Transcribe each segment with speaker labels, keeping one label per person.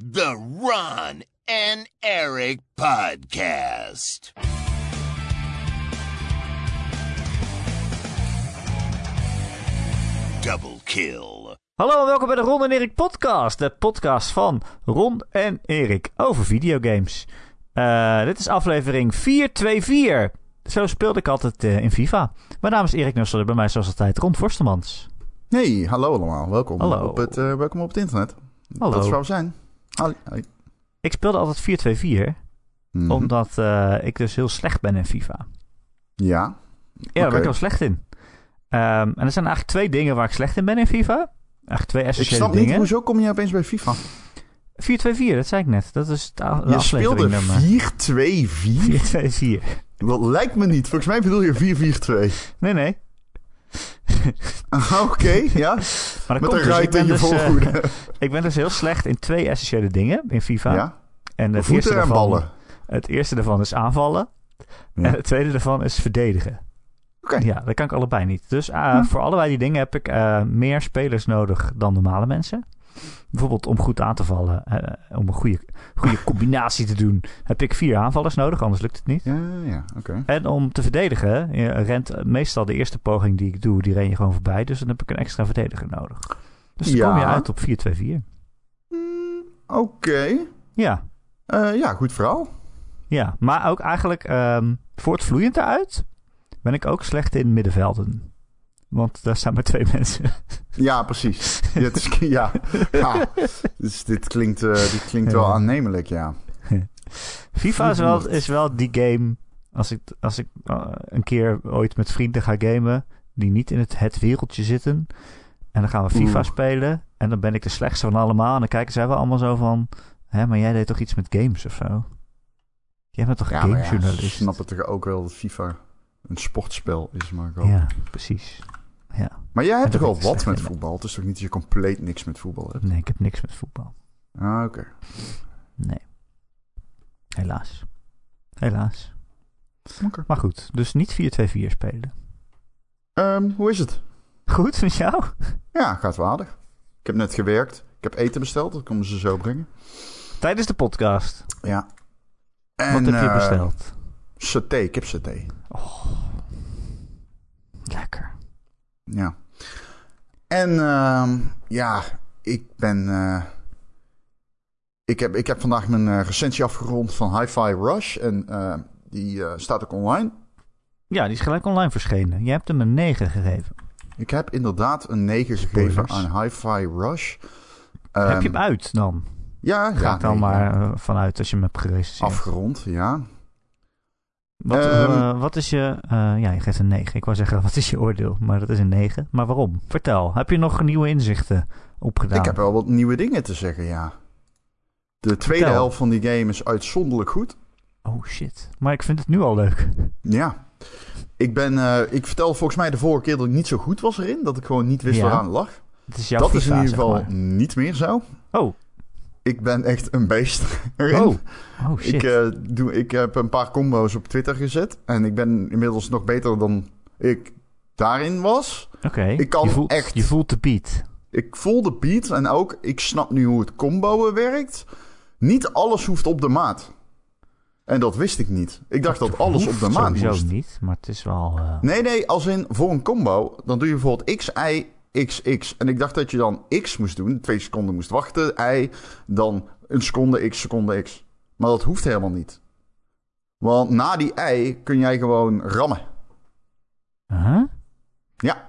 Speaker 1: The Ron and Eric Podcast. Double kill.
Speaker 2: Hallo en welkom bij de Ron en Erik podcast. De podcast van Ron en Erik over videogames. Eh, dit is aflevering 424. Zo speelde ik altijd eh, in FIFA. Mijn naam is Erik Nussel, bij mij zoals altijd Ron Forstemans.
Speaker 3: Hey, hallo allemaal. Welkom,
Speaker 2: Hallo.
Speaker 3: Op, het, eh, welkom op het internet.
Speaker 2: Hallo.
Speaker 3: Dat is waar we zijn.
Speaker 2: Ik speelde altijd 424,
Speaker 3: Mhm.
Speaker 2: omdat eh, ik dus heel slecht ben in FIFA.
Speaker 3: Ja.
Speaker 2: Ja, daar ben ik heel slecht in. Ehm, en er zijn eigenlijk twee dingen waar ik slecht in ben in FIFA. Eigenlijk twee
Speaker 3: Ik
Speaker 2: essentiële
Speaker 3: snap niet,
Speaker 2: dingen.
Speaker 3: hoezo kom je opeens bij FIFA?
Speaker 2: 424, dat zei ik net. Dat is de,
Speaker 3: Je speelde
Speaker 2: afleveringnummer.
Speaker 3: 4-2-4?
Speaker 2: 424.
Speaker 3: Dat lijkt me niet. Volgens mij bedoel je 4-4-2.
Speaker 2: Nee, nee.
Speaker 3: Ah, Oké, ja.
Speaker 2: Maar
Speaker 3: Met
Speaker 2: komt
Speaker 3: een
Speaker 2: dus. Ik
Speaker 3: ruit
Speaker 2: ben
Speaker 3: in je
Speaker 2: dus, eh,
Speaker 3: voorhoede.
Speaker 2: ik ben dus heel slecht in twee essentiële dingen in FIFA.
Speaker 3: ja.
Speaker 2: En het eerste,
Speaker 3: en ballen.
Speaker 2: het eerste daarvan is aanvallen.
Speaker 3: Ja.
Speaker 2: En het tweede daarvan is verdedigen.
Speaker 3: Oké.
Speaker 2: Ja, dat kan ik allebei niet. Dus ah, voor allebei die dingen heb ik eh, meer spelers nodig dan normale mensen. Bijvoorbeeld om goed aan te vallen, eh, om een goede, goede combinatie te doen, heb ik vier aanvallers nodig, anders lukt het niet.
Speaker 3: Ja, ja, oké.
Speaker 2: En om te verdedigen, rent meestal de eerste poging die ik doe, die ren je gewoon voorbij. Dus dan heb ik een extra verdediger nodig. Dus dan
Speaker 3: Ja.
Speaker 2: kom je uit op 4-2-4.
Speaker 3: Mm, Oké.
Speaker 2: Ja,
Speaker 3: Eh, ja, goed verhaal.
Speaker 2: ja, maar ook eigenlijk ehm voortvloeiend eruit ben ik ook slecht in middenvelden. Want daar staan maar twee mensen.
Speaker 3: Ja, precies. Ja, het is, ja. ja. Dus dit klinkt, eh, dit klinkt wel aannemelijk, ja.
Speaker 2: FIFA is wel, is wel die game. Als ik, als ik eh, een keer ooit met vrienden ga gamen. die niet in het, het wereldje zitten. en dan gaan we FIFA
Speaker 3: Oeh.
Speaker 2: spelen. en dan ben ik de slechtste van allemaal. en dan kijken zij wel allemaal zo van. Hé, maar jij deed toch iets met games of zo? Jij bent toch
Speaker 3: Ja, maar ja,
Speaker 2: gamejournalist?
Speaker 3: ze snappen toch ook wel dat FIFA een sportspel is, maar.
Speaker 2: Ja, precies. Ja.
Speaker 3: Maar jij hebt toch wel wat met voetbal? Het is toch niet dat je compleet niks met voetbal hebt?
Speaker 2: Nee, ik heb niks met voetbal.
Speaker 3: Ah, oké.
Speaker 2: Nee. Helaas. Helaas. Maar goed, dus niet 4-2-4 spelen.
Speaker 3: Ehm, hoe is het?
Speaker 2: Goed met jou?
Speaker 3: Ja, gaat wel aardig. Ik heb net gewerkt. Ik heb eten besteld, dat komen ze zo brengen.
Speaker 2: Tijdens de podcast.
Speaker 3: Ja.
Speaker 2: Wat heb je
Speaker 3: eh,
Speaker 2: besteld?
Speaker 3: Saté, kipsaté.
Speaker 2: Lekker.
Speaker 3: Ja. En ehm, ja, ik ben. eh, ik, heb, ik heb vandaag mijn eh, recensie afgerond van Hi-Fi Rush. En eh, die staat ook online.
Speaker 2: Ja, die is gelijk online verschenen. Je hebt hem een 9 gegeven.
Speaker 3: Ik heb inderdaad een 9 gegeven aan Hi-Fi Rush.
Speaker 2: heb je
Speaker 3: Ehm,
Speaker 2: hem uit dan?
Speaker 3: Ja,
Speaker 2: Ga
Speaker 3: ja,
Speaker 2: ik dan
Speaker 3: nee,
Speaker 2: maar vanuit als je hem hebt gerecenseerd.
Speaker 3: afgerond, ja.
Speaker 2: Wat,
Speaker 3: Ehm,
Speaker 2: eh, wat is je... eh, ja, je geeft een 9. Ik wou zeggen, wat is je oordeel? Maar dat is een 9. Maar waarom? Vertel. Heb je nog nieuwe inzichten opgedaan?
Speaker 3: Ik heb wel wat nieuwe dingen te zeggen, ja. De tweede
Speaker 2: Vertel.
Speaker 3: helft van die game is uitzonderlijk goed.
Speaker 2: Oh shit. Maar ik vind het nu al leuk.
Speaker 3: Ja. Ik ben, eh, ik vertelde volgens mij de vorige keer dat ik niet zo goed was erin. Dat ik gewoon niet wist
Speaker 2: Ja.
Speaker 3: waaraan het lag.
Speaker 2: Het is jouw
Speaker 3: dat is in ieder
Speaker 2: zeg
Speaker 3: geval
Speaker 2: maar.
Speaker 3: niet meer zo.
Speaker 2: Oh.
Speaker 3: Ik ben echt een beest erin.
Speaker 2: Oh. Oh shit.
Speaker 3: ik, eh, doe, ik heb een paar combo's op Twitter gezet. En ik ben inmiddels nog beter dan ik daarin was.
Speaker 2: Oké.
Speaker 3: ik kan
Speaker 2: je voelt,
Speaker 3: echt-
Speaker 2: Je voelt de beat.
Speaker 3: Ik voel de beat en ook ik snap nu hoe het comboen werkt. Niet alles hoeft op de maat. En dat wist ik niet. Ik dacht dat alles op de maat
Speaker 2: sowieso
Speaker 3: moest.
Speaker 2: niet, maar het is wel... eh,
Speaker 3: Nee, nee, als in voor een combo, dan doe je bijvoorbeeld X, Y, X, X. En ik dacht dat je dan X moest doen, twee seconden moest wachten, Y, dan een seconde X, seconde X. Maar dat hoeft helemaal niet. Want na die Y kun jij gewoon rammen.
Speaker 2: huh?
Speaker 3: Ja.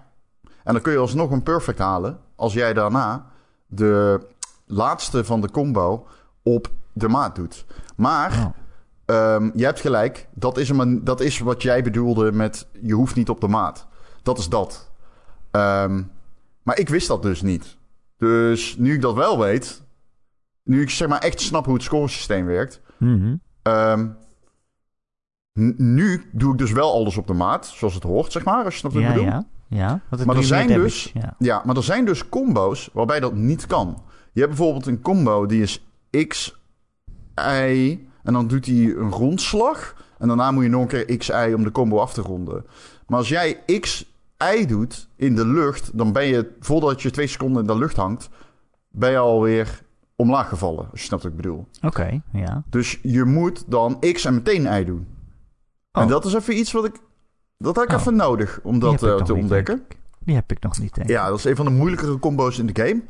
Speaker 3: En dan kun je alsnog een perfect halen als jij daarna de laatste van de combo op de maat doet. Maar
Speaker 2: Oh.
Speaker 3: Ehm, je hebt gelijk. Dat is, een, dat is wat jij bedoelde met je hoeft niet op de maat. Dat is dat. Ehm, maar ik wist dat dus niet. Dus nu ik dat wel weet, nu ik zeg maar echt snap hoe het scoresysteem werkt,
Speaker 2: Mhm.
Speaker 3: ehm, nu doe ik dus wel alles op de maat, zoals het hoort, zeg maar, als je snapt wat ik
Speaker 2: Ja,
Speaker 3: bedoel.
Speaker 2: ja. Ja,
Speaker 3: Maar er zijn
Speaker 2: damage,
Speaker 3: dus-
Speaker 2: Ja.
Speaker 3: Ja, maar er zijn dus combo's waarbij dat niet kan. Je hebt bijvoorbeeld een combo die is X, Y en dan doet hij een rondslag. En daarna moet je nog een keer X, Y om de combo af te ronden. Maar als jij X, Y doet in de lucht, dan ben je, voordat je twee seconden in de lucht hangt, ben je alweer omlaag gevallen. Als je snapt wat ik bedoel.
Speaker 2: Oké, ja.
Speaker 3: Dus je moet dan X en meteen Y doen.
Speaker 2: Oh.
Speaker 3: En dat is even iets wat ik... Dat had ik
Speaker 2: Oh.
Speaker 3: even nodig om dat eh, te ontdekken.
Speaker 2: Die heb ik nog niet, denk.
Speaker 3: Ja, dat is een van de moeilijkere combo's in de game.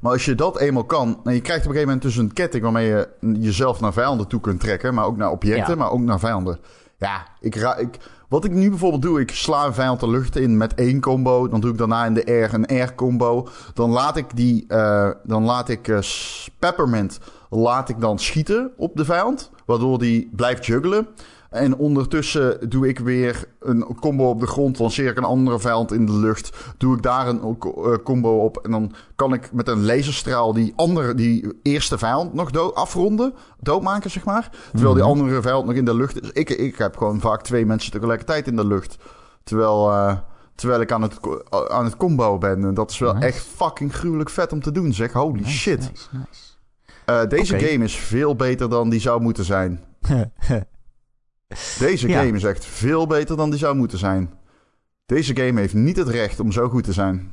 Speaker 3: Maar als je dat eenmaal kan... En je krijgt op een gegeven moment dus een ketting... waarmee je jezelf naar vijanden toe kunt trekken. Maar ook naar objecten,
Speaker 2: Ja.
Speaker 3: maar ook naar vijanden. Ja, ik, ra ik, wat ik nu bijvoorbeeld doe... Ik sla een vijand de lucht in met één combo. Dan doe ik daarna in de air een air combo. Dan laat ik die... eh, dan laat ik eh, Peppermint... Laat ik dan schieten op de vijand. Waardoor die blijft juggelen. En ondertussen doe ik weer een combo op de grond. Lanceer ik een andere vijand in de lucht. Doe ik daar een eh, combo op. En dan kan ik met een laserstraal die, andere, die eerste vijand nog dood, afronden. Doodmaken, zeg maar. Terwijl die andere vijand nog in de lucht is. Ik, ik heb gewoon vaak twee mensen tegelijkertijd in de lucht. Terwijl, eh, terwijl ik aan het, co- aan het combo ben. En dat is wel
Speaker 2: Nice.
Speaker 3: echt fucking gruwelijk vet om te doen, zeg. Holy
Speaker 2: Nice,
Speaker 3: shit.
Speaker 2: Nice.
Speaker 3: Eh, deze game is veel beter dan die zou moeten zijn. Deze
Speaker 2: Ja.
Speaker 3: game is echt veel beter dan die zou moeten zijn. Deze game heeft niet het recht om zo goed te zijn.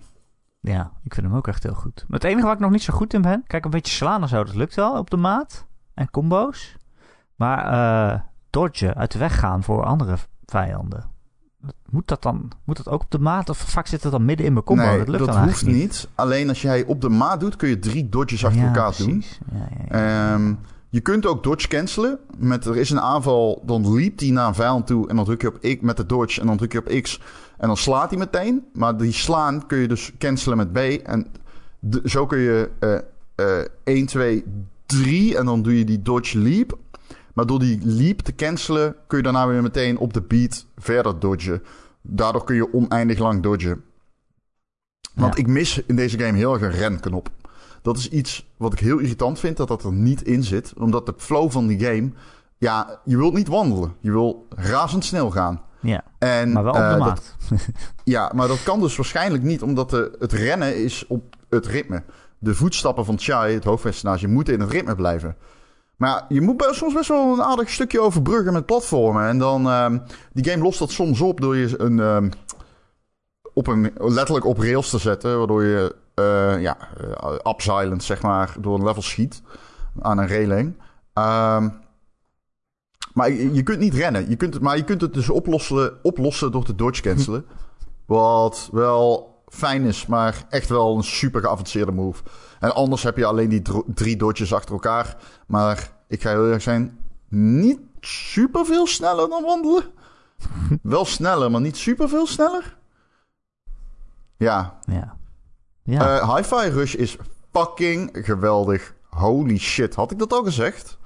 Speaker 2: ja, ik vind hem ook echt heel goed. Maar het enige waar ik nog niet zo goed in ben... Kijk, een beetje slaan en zo, dat lukt wel op de maat. En combo's. Maar eh dodgen, uit de weg gaan voor andere vijanden. Moet dat dan moet dat ook op de maat? Of vaak zit het dan midden in mijn combo?
Speaker 3: nee,
Speaker 2: dat lukt
Speaker 3: dat hoeft niet. Alleen als jij op de maat doet, kun je drie dodges achter
Speaker 2: Ja,
Speaker 3: elkaar doen.
Speaker 2: precies. Ja, ja.
Speaker 3: Ehm, je kunt ook dodge cancelen. Met, er is een aanval, dan liep die naar een vijand toe. En dan druk je op X met de dodge. En dan druk je op X. En dan slaat hij meteen. Maar die slaan kun je dus cancelen met B. En de- zo kun je eh eh 1, 2, 3. En dan doe je die dodge leap. Maar door die leap te cancelen, kun je daarna weer meteen op de beat verder dodgen. Daardoor kun je oneindig lang dodgen. Want
Speaker 2: Ja.
Speaker 3: ik mis in deze game heel erg een renknop. Dat is iets wat ik heel irritant vind, dat dat er niet in zit. Omdat de flow van die game... Ja, je wilt niet wandelen. Je wil razendsnel gaan.
Speaker 2: ja,
Speaker 3: En,
Speaker 2: maar wel op
Speaker 3: eh,
Speaker 2: de maat.
Speaker 3: ja, maar dat kan dus waarschijnlijk niet, omdat de, het rennen is op het ritme. De voetstappen van Chai, het hoofdpersonage, moeten in het ritme blijven. Maar je moet soms best wel een aardig stukje overbruggen met platformen. En dan, ehm, die game lost dat soms op door je een, ehm, op een, letterlijk op rails te zetten. Waardoor je, ja, uh, upsilent, zeg maar, door een level schiet aan een railing. Ehm, maar je, kunt niet rennen. Je kunt het, maar je kunt het dus oplossen, oplossen door te dodge cancelen. Wat wel fijn is, maar echt wel een super geavanceerde move. En anders heb je alleen die drie dodges achter elkaar. Maar ik ga heel erg zijn, niet super veel sneller dan wandelen. wel sneller, maar niet super veel sneller. Ja,
Speaker 2: Ja. Ja.
Speaker 3: eh, Hi-Fi Rush is fucking geweldig. Holy shit, had ik dat al gezegd?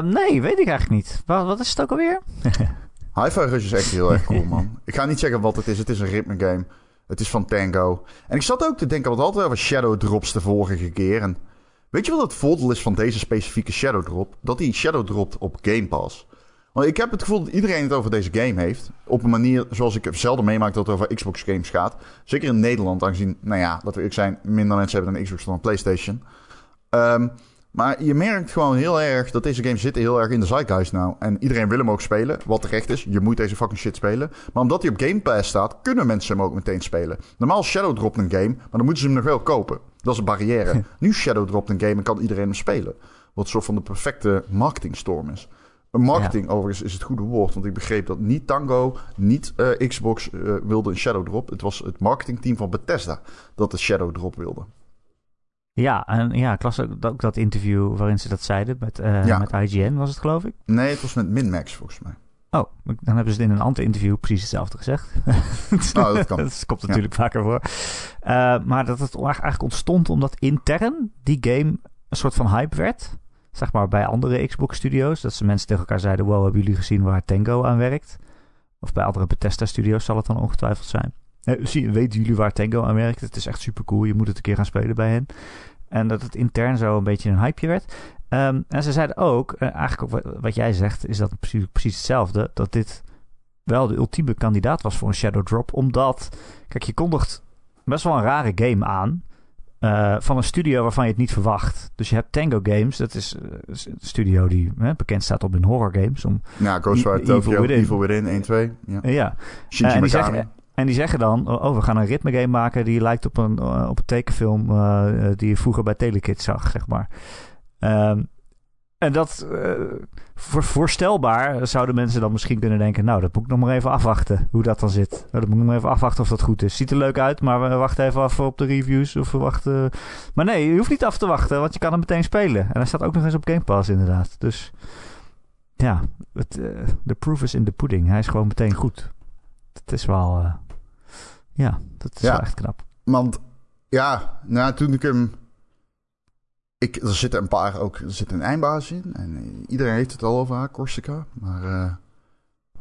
Speaker 2: Nee, weet ik eigenlijk niet. Wat, wat is het ook alweer?
Speaker 3: Hi-Fi Rush is echt heel erg cool, man. Ik ga niet zeggen wat het is. Het is een ritme game. Het is van Tango. En ik zat ook te denken, wat hadden we over Shadow Drops de vorige keer? En weet je wat het voordeel is van deze specifieke Shadow Drop? Dat die Shadow dropt op Game Pass. Want ik heb het gevoel dat iedereen het over deze game heeft. Op een manier zoals ik zelden meemaak dat het over Xbox games gaat. Zeker in Nederland, aangezien, nou ja, dat we eerlijk zijn, minder mensen hebben een Xbox dan een PlayStation. Ehm, maar je merkt gewoon heel erg dat deze games zitten heel erg in de zeitgeist nou. En iedereen wil hem ook spelen, wat terecht is. Je moet deze fucking shit spelen. Maar omdat hij op Game Pass staat, kunnen mensen hem ook meteen spelen. Normaal Shadow dropt een game, maar dan moeten ze hem nog wel kopen. Dat is een barrière. nu Shadow dropt een game en kan iedereen hem spelen. Wat een soort van de perfecte marketingstorm is. Marketing overigens is het goede woord. Want ik begreep dat niet Tango, niet eh, Xbox eh, wilde een Shadow Drop. Het was het marketingteam van Bethesda dat de Shadow Drop wilde.
Speaker 2: Ja, en ja, ik las ook, dat interview waarin ze dat zeiden met, eh,
Speaker 3: Ja.
Speaker 2: met IGN, was het geloof ik?
Speaker 3: Nee, het was met Minmax volgens mij.
Speaker 2: Oh, dan hebben ze het in een ander interview precies hetzelfde gezegd.
Speaker 3: Nou, dat kan.
Speaker 2: dat komt natuurlijk vaker voor. Maar dat het eigenlijk ontstond omdat intern die game een soort van hype werd. Zeg maar bij andere Xbox studios. Dat ze mensen tegen elkaar zeiden, wow, hebben jullie gezien waar Tango aan werkt? Of bij andere Bethesda studios zal het dan ongetwijfeld zijn. Zie, weten jullie waar Tango aan werkt? Het is echt super cool. Je moet het een keer gaan spelen bij hen. En dat het intern zo een beetje een hypeje werd. Ehm, en ze zeiden ook, eh, eigenlijk wat jij zegt, is dat precies, precies hetzelfde. Dat dit wel de ultieme kandidaat was voor een Shadow Drop. Omdat, kijk, je kondigt best wel een rare game aan. Eh, van een studio waarvan je het niet verwacht. Dus je hebt Tango Games, dat is eh, een studio die hè, bekend staat op hun horror games. Om,
Speaker 3: Ja, Ghostwire Tokyo,
Speaker 2: Within.
Speaker 3: Evil Within 1, 2. Ja.
Speaker 2: eh, ja, en die zeggen- en die zeggen dan, oh, we gaan een ritme game maken die lijkt op een, op een tekenfilm die je vroeger bij Telekid zag, zeg maar. Ehm, en dat, eh, voor, voorstelbaar zouden mensen dan misschien kunnen denken... nou, dat moet ik nog maar even afwachten, hoe dat dan zit. Nou, dat moet ik nog maar even afwachten of dat goed is. Ziet er leuk uit, maar we wachten even af op de reviews. Of we wachten... Maar nee, je hoeft niet af te wachten, want je kan hem meteen spelen. En hij staat ook nog eens op Game Pass, inderdaad. Dus ja, de uh, proof is in the pudding. Hij is gewoon meteen goed. Het is wel... Uh, ja, dat is
Speaker 3: Ja.
Speaker 2: wel echt knap.
Speaker 3: Want ja, nou, toen ik hem. Ik, er zitten een paar ook. Er zit een eindbaas in. En eh, iedereen heeft het al over haar, Corsica. Maar. eh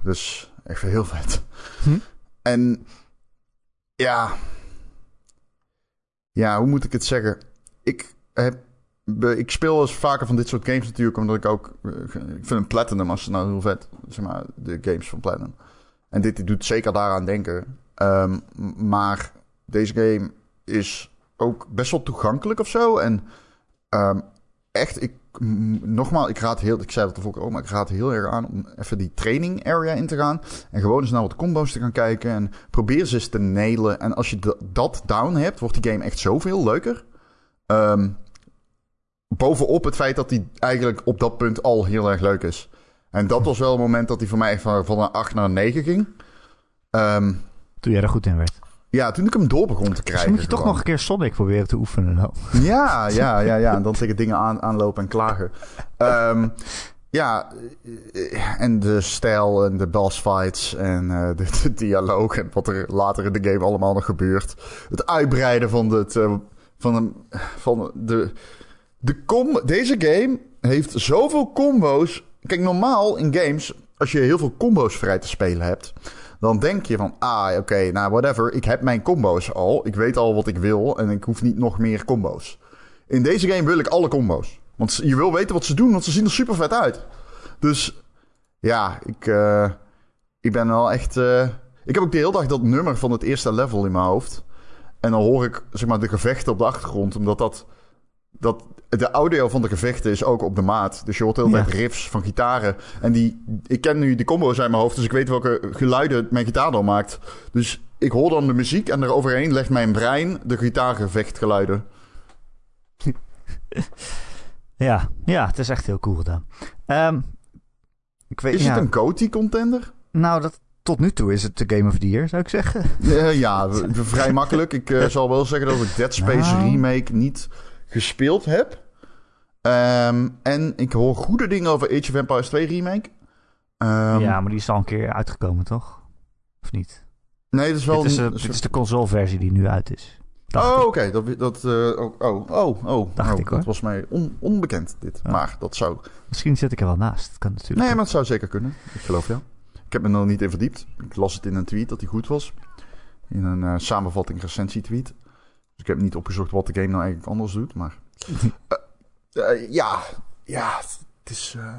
Speaker 3: dus echt heel vet.
Speaker 2: Hm?
Speaker 3: En. Ja. Ja, hoe moet ik het zeggen? Ik heb. Ik speel eens vaker van dit soort games natuurlijk, omdat ik ook... eh, Ik vind een Platinum als nou heel vet, zeg maar, de games van Platinum. En dit doet zeker daaraan denken. Ehm, maar deze game is ook best wel toegankelijk of zo. En ehm, echt, ik, nogmaals, ik raad heel, ik zei dat de ook, maar ik raad heel erg aan om even die training area in te gaan. En gewoon eens naar wat combo's te gaan kijken. En probeer ze eens te nailen. En als je dat down hebt, wordt die game echt zoveel leuker. Ehm, bovenop het feit dat hij eigenlijk op dat punt al heel erg leuk is. En dat was wel het moment dat hij voor mij van, van een 8 naar een 9 ging. Ehm,
Speaker 2: Toen jij er goed in werd.
Speaker 3: Ja, toen ik hem door begon te
Speaker 2: Dus
Speaker 3: krijgen.
Speaker 2: dan moet je toch nog een keer Sonic proberen te oefenen dan.
Speaker 3: Ja, ja, ja, ja. En dan tegen dingen aan, aanlopen en klagen. Ehm, ja, eh, en de stijl en de boss fights en eh, de, de dialoog en wat er later in de game allemaal nog gebeurt. Het uitbreiden van, het, eh, van, een, van de... de com deze game heeft zoveel combo's. Kijk, normaal in games, als je heel veel combo's vrij te spelen hebt... Dan denk je van, ah, oké, nou, whatever. Ik heb mijn combo's al. Ik weet al wat ik wil en ik hoef niet nog meer combo's. In deze game wil ik alle combo's. Want je wil weten wat ze doen, want ze zien er super vet uit. Dus ja, ik, eh, ik ben wel echt... eh, ik heb ook de hele dag dat nummer van het eerste level in mijn hoofd. En dan hoor ik zeg maar, de gevechten op de achtergrond, omdat dat... dat de audio van de gevechten is ook op de maat. Dus je hoort
Speaker 2: Ja.
Speaker 3: tijd riffs van gitaren. En die, ik ken nu de combo's uit mijn hoofd, dus ik weet welke geluiden mijn gitaar dan maakt. Dus ik hoor dan de muziek en eroverheen legt mijn brein de gitaargevechtgeluiden.
Speaker 2: Ja, ja, het is echt heel cool gedaan. Ehm, ik weet,
Speaker 3: Is
Speaker 2: ja,
Speaker 3: het een GOTY-contender?
Speaker 2: Nou, dat, tot nu toe is het de Game of the Year, zou ik zeggen.
Speaker 3: Ja, vrij makkelijk. Ik eh, zal wel zeggen dat ik Dead Space
Speaker 2: Nou.
Speaker 3: Remake niet gespeeld heb. Ehm, en ik hoor goede dingen over Age of Empires 2 Remake. Ehm,
Speaker 2: ja, maar die is al een keer uitgekomen, toch? Of niet?
Speaker 3: Nee, dat is wel...
Speaker 2: dit, is,
Speaker 3: een-
Speaker 2: dit is de consoleversie die nu uit is. Dacht
Speaker 3: Oh, oké. Dat, dat, eh, oh, oh, oh, oh.
Speaker 2: Dacht
Speaker 3: Oh,
Speaker 2: ik, hoor.
Speaker 3: Dat was mij on- onbekend, dit.
Speaker 2: Ja.
Speaker 3: Maar dat zou...
Speaker 2: Misschien zit ik er wel naast. Dat kan natuurlijk.
Speaker 3: Nee, maar het zou zeker kunnen. Ik geloof jou. Ik heb me er nog niet in verdiept. Ik las het in een tweet dat hij goed was. In een eh, samenvatting recensie tweet. Dus ik heb niet opgezocht wat de game nou eigenlijk anders doet. Maar eh, ja, ja, het is eh,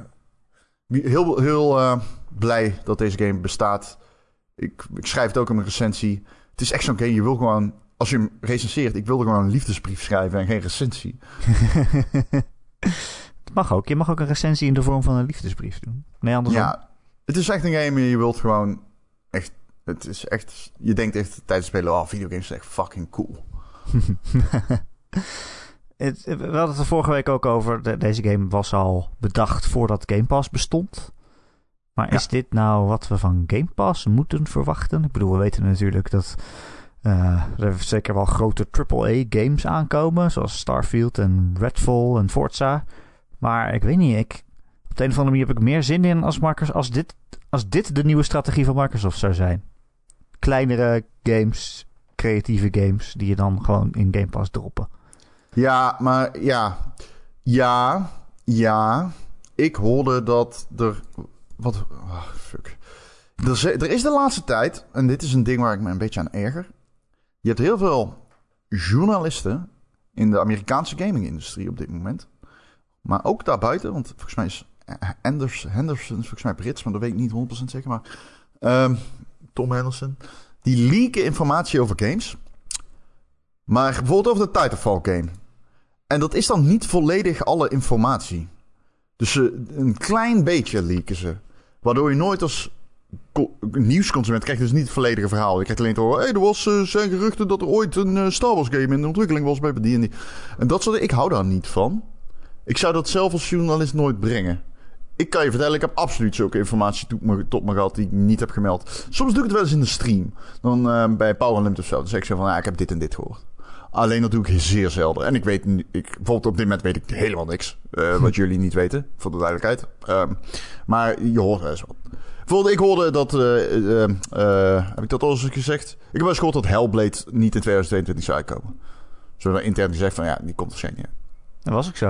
Speaker 3: heel, heel eh, blij dat deze game bestaat. Ik, ik schrijf het ook in mijn recensie. Het is echt zo'n game, je wil gewoon... Als je hem recenseert, ik wilde gewoon een liefdesbrief schrijven en geen recensie.
Speaker 2: Het mag ook. Je mag ook een recensie in de vorm van een liefdesbrief doen. Nee, andersom.
Speaker 3: Ja, het is echt een game, je wilt gewoon echt... Het is echt... Je denkt echt tijdens het spelen, oh, videogames zijn echt fucking cool.
Speaker 2: Het, we hadden het er vorige week ook over. De- deze game was al bedacht voordat Game Pass bestond. Maar
Speaker 3: Ja.
Speaker 2: is dit nou wat we van Game Pass moeten verwachten? Ik bedoel, we weten natuurlijk dat eh, er zeker wel grote AAA-games aankomen. Zoals Starfield en Redfall en Forza. Maar ik weet niet, ik, op de een of andere manier heb ik meer zin in als, Microsoft, als, dit, als dit de nieuwe strategie van Microsoft zou zijn. Kleinere games, creatieve games, die je dan gewoon in Game Pass droppen.
Speaker 3: Ja, maar ja. Ja, ja. Ik hoorde dat er... Wat... ah, fuck. Er, ze- er is de laatste tijd, en dit is een ding waar ik me een beetje aan erger. Je hebt heel veel journalisten in de Amerikaanse gaming-industrie op dit moment. Maar ook daarbuiten, want volgens mij is Anders, Henderson is volgens mij Brits, maar dat weet ik niet 100% zeker. Maar ehm, Tom Henderson. Die leaken informatie over games. Maar bijvoorbeeld over de Titanfall game. En dat is dan niet volledig alle informatie. Dus ze, een klein beetje leaken ze. Waardoor je nooit als co- nieuwsconsument krijgt dus niet het volledige verhaal. Je krijgt alleen te horen... Hey, er was, eh, zijn geruchten dat er ooit een eh, Star Wars game in de ontwikkeling was bij die en die. En dat soort Ik hou daar niet van. Ik zou dat zelf als journalist nooit brengen. Ik kan je vertellen, ik heb absoluut zulke informatie tot me, tot gehad die ik niet heb gemeld. Soms doe ik het wel eens in de stream. Dan eh, bij Power Limit of zo. Dan zeg ik zo van, ja, ik heb dit en dit gehoord. Alleen dat doe ik zeer zelden. En ik weet, nu- ik, bijvoorbeeld op dit moment weet ik helemaal niks. eh, wat jullie niet weten, voor de duidelijkheid. Ehm, maar je hoort wel eens wat. Bijvoorbeeld, ik hoorde dat, eh, eh, heb ik dat al eens gezegd? Ik heb wel eens gehoord dat Hellblade niet in 2022 zou uitkomen. Zo dan intern gezegd van, ja, die komt waarschijnlijk niet.
Speaker 2: Dat was ook zo.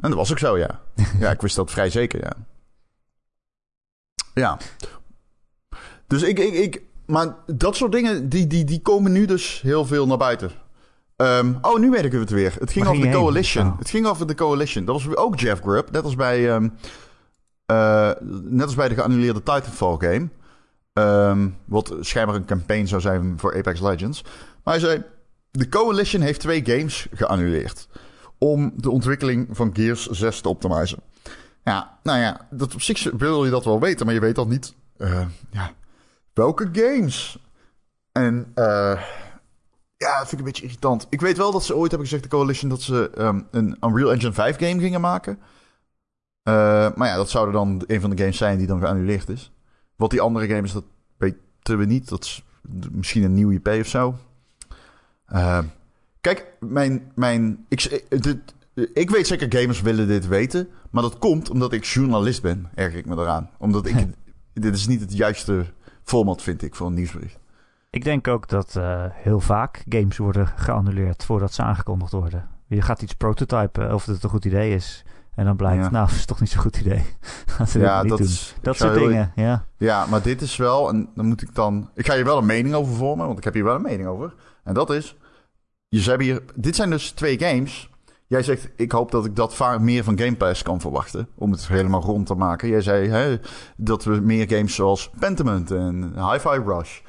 Speaker 3: En dat was ook zo, ja. ja, ik wist dat vrij zeker, ja. Ja. Dus ik, ik, ik... Maar dat soort dingen, die, die, die komen nu dus heel veel naar buiten. Ehm, oh, nu weet ik het weer. Het ging over de
Speaker 2: heen?
Speaker 3: Coalition.
Speaker 2: Oh.
Speaker 3: Het ging over de Coalition. Dat was ook Jeff Grubb. Net als bij, ehm, eh, net als bij de geannuleerde Titanfall game. Ehm, wat schijnbaar een campaign zou zijn voor Apex Legends. Maar hij zei... De Coalition heeft twee games geannuleerd. Om de ontwikkeling van Gears 6 te optimizen. Ja, nou ja, dat op zich wil je dat wel weten. Maar je weet dan niet... eh, ja, welke games? En... eh ja, dat vind ik een beetje irritant. Ik weet wel dat ze ooit hebben gezegd, de Coalition, dat ze ehm, een Unreal Engine 5 game gingen maken. Eh, maar ja, dat zou er dan een van de games zijn die dan geannuleerd is. Wat die andere games, dat weten we niet. Dat is misschien een nieuw IP of zo. Eh, kijk, mijn, mijn, ik, eh, dit, ik weet zeker, gamers willen dit weten. Maar dat komt omdat ik journalist ben, erger ik me eraan. Omdat ik, dit is niet het juiste format, vind ik, voor een nieuwsbericht.
Speaker 2: Ik denk ook dat eh, heel vaak games worden geannuleerd voordat ze aangekondigd worden. Je gaat iets prototypen of het een goed idee is. En dan blijkt,
Speaker 3: Ja.
Speaker 2: nou, het is toch niet zo'n goed idee. Laten we
Speaker 3: ja,
Speaker 2: niet
Speaker 3: dat
Speaker 2: doen.
Speaker 3: is...
Speaker 2: Dat soort
Speaker 3: heel-
Speaker 2: dingen, ja.
Speaker 3: Ja, maar dit is wel, en dan moet ik dan. Ik ga hier wel een mening over vormen, want ik heb hier wel een mening over. En dat is. Je ze hebben hier. Dit zijn dus twee games. Jij zegt, ik hoop dat ik dat vaak meer van Game Pass kan verwachten. Om het helemaal rond te maken. Jij zei hè, dat we meer games zoals Pentiment en Hi-Fi Rush.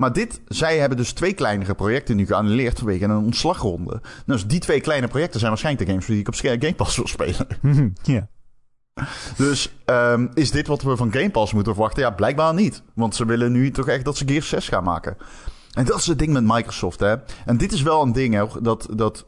Speaker 3: Maar dit, zij hebben dus twee kleinere projecten nu geannuleerd vanwege een ontslagronde. Dus die twee kleine projecten zijn waarschijnlijk de games die ik op Game Pass wil spelen.
Speaker 2: ja.
Speaker 3: Dus ehm, is dit wat we van Game Pass moeten verwachten? Ja, blijkbaar niet. Want ze willen nu toch echt dat ze Gears 6 gaan maken. En dat is het ding met Microsoft, hè. En dit is wel een ding, hè. Dat, dat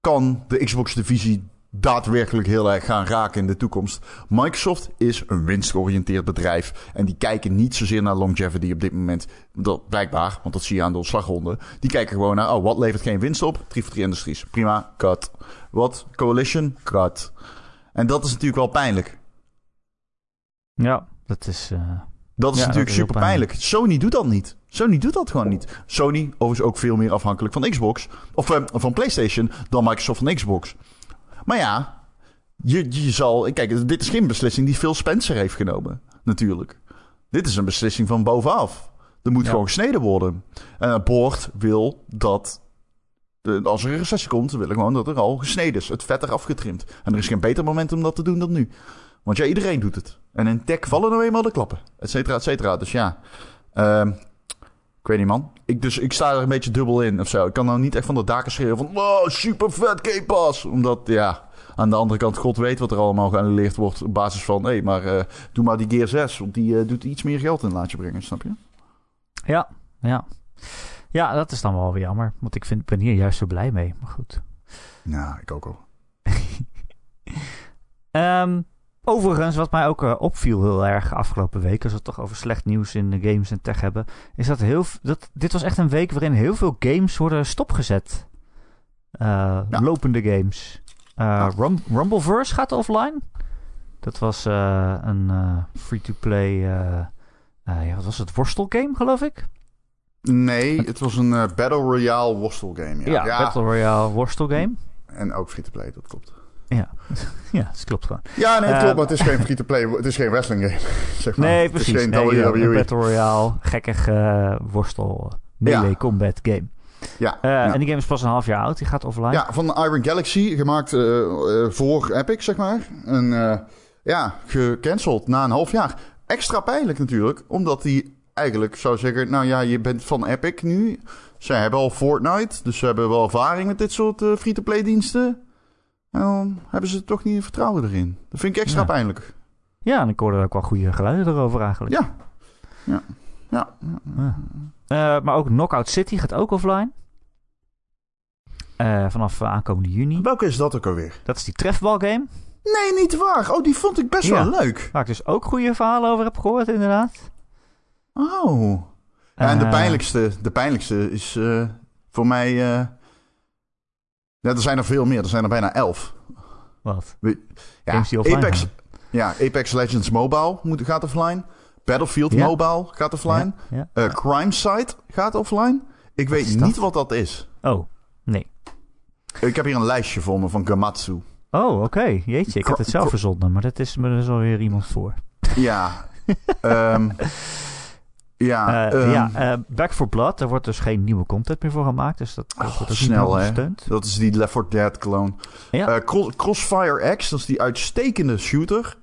Speaker 3: kan de Xbox-divisie daadwerkelijk heel erg gaan raken in de toekomst. Microsoft is een winstgeoriënteerd bedrijf. En die kijken niet zozeer naar longevity op dit moment. Dat, blijkbaar, want dat zie je aan de ontslagronde. Die kijken gewoon naar, oh, wat levert geen winst op? 343 Industries. Prima, cut. Wat? Coalition? Cut. En dat is natuurlijk wel pijnlijk.
Speaker 2: ja, dat is... eh,
Speaker 3: Dat is
Speaker 2: Ja,
Speaker 3: natuurlijk
Speaker 2: dat is heel
Speaker 3: super pijnlijk. Sony doet dat niet. Sony doet dat gewoon niet. Sony overigens ook veel meer afhankelijk van Xbox. Of eh, van PlayStation dan Microsoft van Xbox. Maar ja, je, je zal... Kijk, dit is geen beslissing die Phil Spencer heeft genomen. Natuurlijk. Dit is een beslissing van bovenaf. Er moet
Speaker 2: Ja.
Speaker 3: gewoon gesneden worden. En het board wil dat... als er een recessie komt, ze willen gewoon dat er al gesneden is. Het vet eraf getrimd. En er is geen beter moment om dat te doen dan nu. Want ja, iedereen doet het. En in tech vallen nou eenmaal de klappen. Et cetera, et cetera. Dus ja... ehm, ik weet niet, man. Ik, dus ik sta er een beetje dubbel in of zo. Ik kan nou niet echt van de daken schreeuwen van... Wow, super vet Game Pass. Omdat, ja... Aan de andere kant, God weet wat er allemaal geannuleerd wordt... op basis van... Hé, maar eh, doe maar die Gear 6. Want die eh, doet iets meer geld in laat je brengen, snap je?
Speaker 2: ja, ja. Ja, dat is dan wel weer jammer. Want ik vind, ben hier juist zo blij mee. Maar goed.
Speaker 3: Ja, ik ook al.
Speaker 2: Ehm, overigens, wat mij ook eh, opviel heel erg afgelopen week, als we het toch over slecht nieuws in de games en tech hebben, is dat, heel, dat dit was echt een week waarin heel veel games worden stopgezet. Eh,
Speaker 3: Ja.
Speaker 2: Lopende games. Eh,
Speaker 3: Ja.
Speaker 2: Rum- Rumbleverse gaat offline. Dat was een free-to-play, ja, wat was het, worstelgame geloof ik?
Speaker 3: Nee, het was een Battle Royale worstelgame. Ja,
Speaker 2: Ja, Battle Royale worstelgame.
Speaker 3: En ook free-to-play, dat klopt.
Speaker 2: Ja, ja dat klopt gewoon.
Speaker 3: Ja, nee, het
Speaker 2: Eh,
Speaker 3: klopt. Maar het is geen free-to-play. Het is geen wrestling game. zeg maar.
Speaker 2: Nee,
Speaker 3: Het
Speaker 2: precies.
Speaker 3: is geen
Speaker 2: Nee, ja, een. Battle Royale, gekkig eh, worstel, melee
Speaker 3: Ja.
Speaker 2: combat game.
Speaker 3: Ja,
Speaker 2: Eh,
Speaker 3: ja.
Speaker 2: En die game is pas een half jaar oud. Die gaat offline.
Speaker 3: Ja, van Iron Galaxy, gemaakt eh, voor Epic, zeg maar. En ja, gecanceld na een half jaar. Extra pijnlijk natuurlijk, omdat die eigenlijk zou zeggen... Nou ja, je bent van Epic nu. Zij hebben al Fortnite, dus ze hebben wel ervaring met dit soort free-to-play diensten. En dan hebben ze toch niet vertrouwen erin. Dat vind ik extra
Speaker 2: Ja.
Speaker 3: pijnlijk.
Speaker 2: Ja, en ik hoorde ook wel goede geluiden erover eigenlijk.
Speaker 3: Ja. Ja. Ja.
Speaker 2: Ja. Eh, maar ook Knockout City gaat ook offline. Eh, vanaf eh, aankomende juni.
Speaker 3: Welke is dat ook alweer?
Speaker 2: Dat is die trefbalgame.
Speaker 3: Nee, niet waar. Oh, die vond ik best
Speaker 2: Ja.
Speaker 3: wel leuk.
Speaker 2: Waar ik dus ook goede verhalen over heb gehoord, inderdaad.
Speaker 3: Oh. Ja, en de pijnlijkste, de pijnlijkste is voor mij... ja, er zijn er veel meer. Er zijn er bijna elf.
Speaker 2: Wat?
Speaker 3: Ja,
Speaker 2: Games die offline
Speaker 3: Apex,
Speaker 2: gaan.
Speaker 3: ja, Apex Legends Mobile moet, gaat offline. Battlefield
Speaker 2: Ja.
Speaker 3: Mobile gaat offline.
Speaker 2: Ja, ja.
Speaker 3: Eh, Crime Site gaat offline. Ik weet niet wat dat is.
Speaker 2: Oh, nee.
Speaker 3: Ik heb hier een lijstje gevonden van Gamatsu.
Speaker 2: Oh, oké. Jeetje, ik had het zelf verzonnen, maar dat is me dus alweer iemand voor.
Speaker 3: Ja. Ehm, ja,
Speaker 2: Eh,
Speaker 3: ehm,
Speaker 2: ja, eh, Back for Blood, er wordt dus geen nieuwe content meer voor gemaakt, dus dat, dat
Speaker 3: Oh,
Speaker 2: wordt ook
Speaker 3: snel,
Speaker 2: niet
Speaker 3: hè?
Speaker 2: gesteund.
Speaker 3: dat is die Left 4 Dead clone.
Speaker 2: Ja.
Speaker 3: Eh, Cro- Crossfire X, dat is die uitstekende shooter.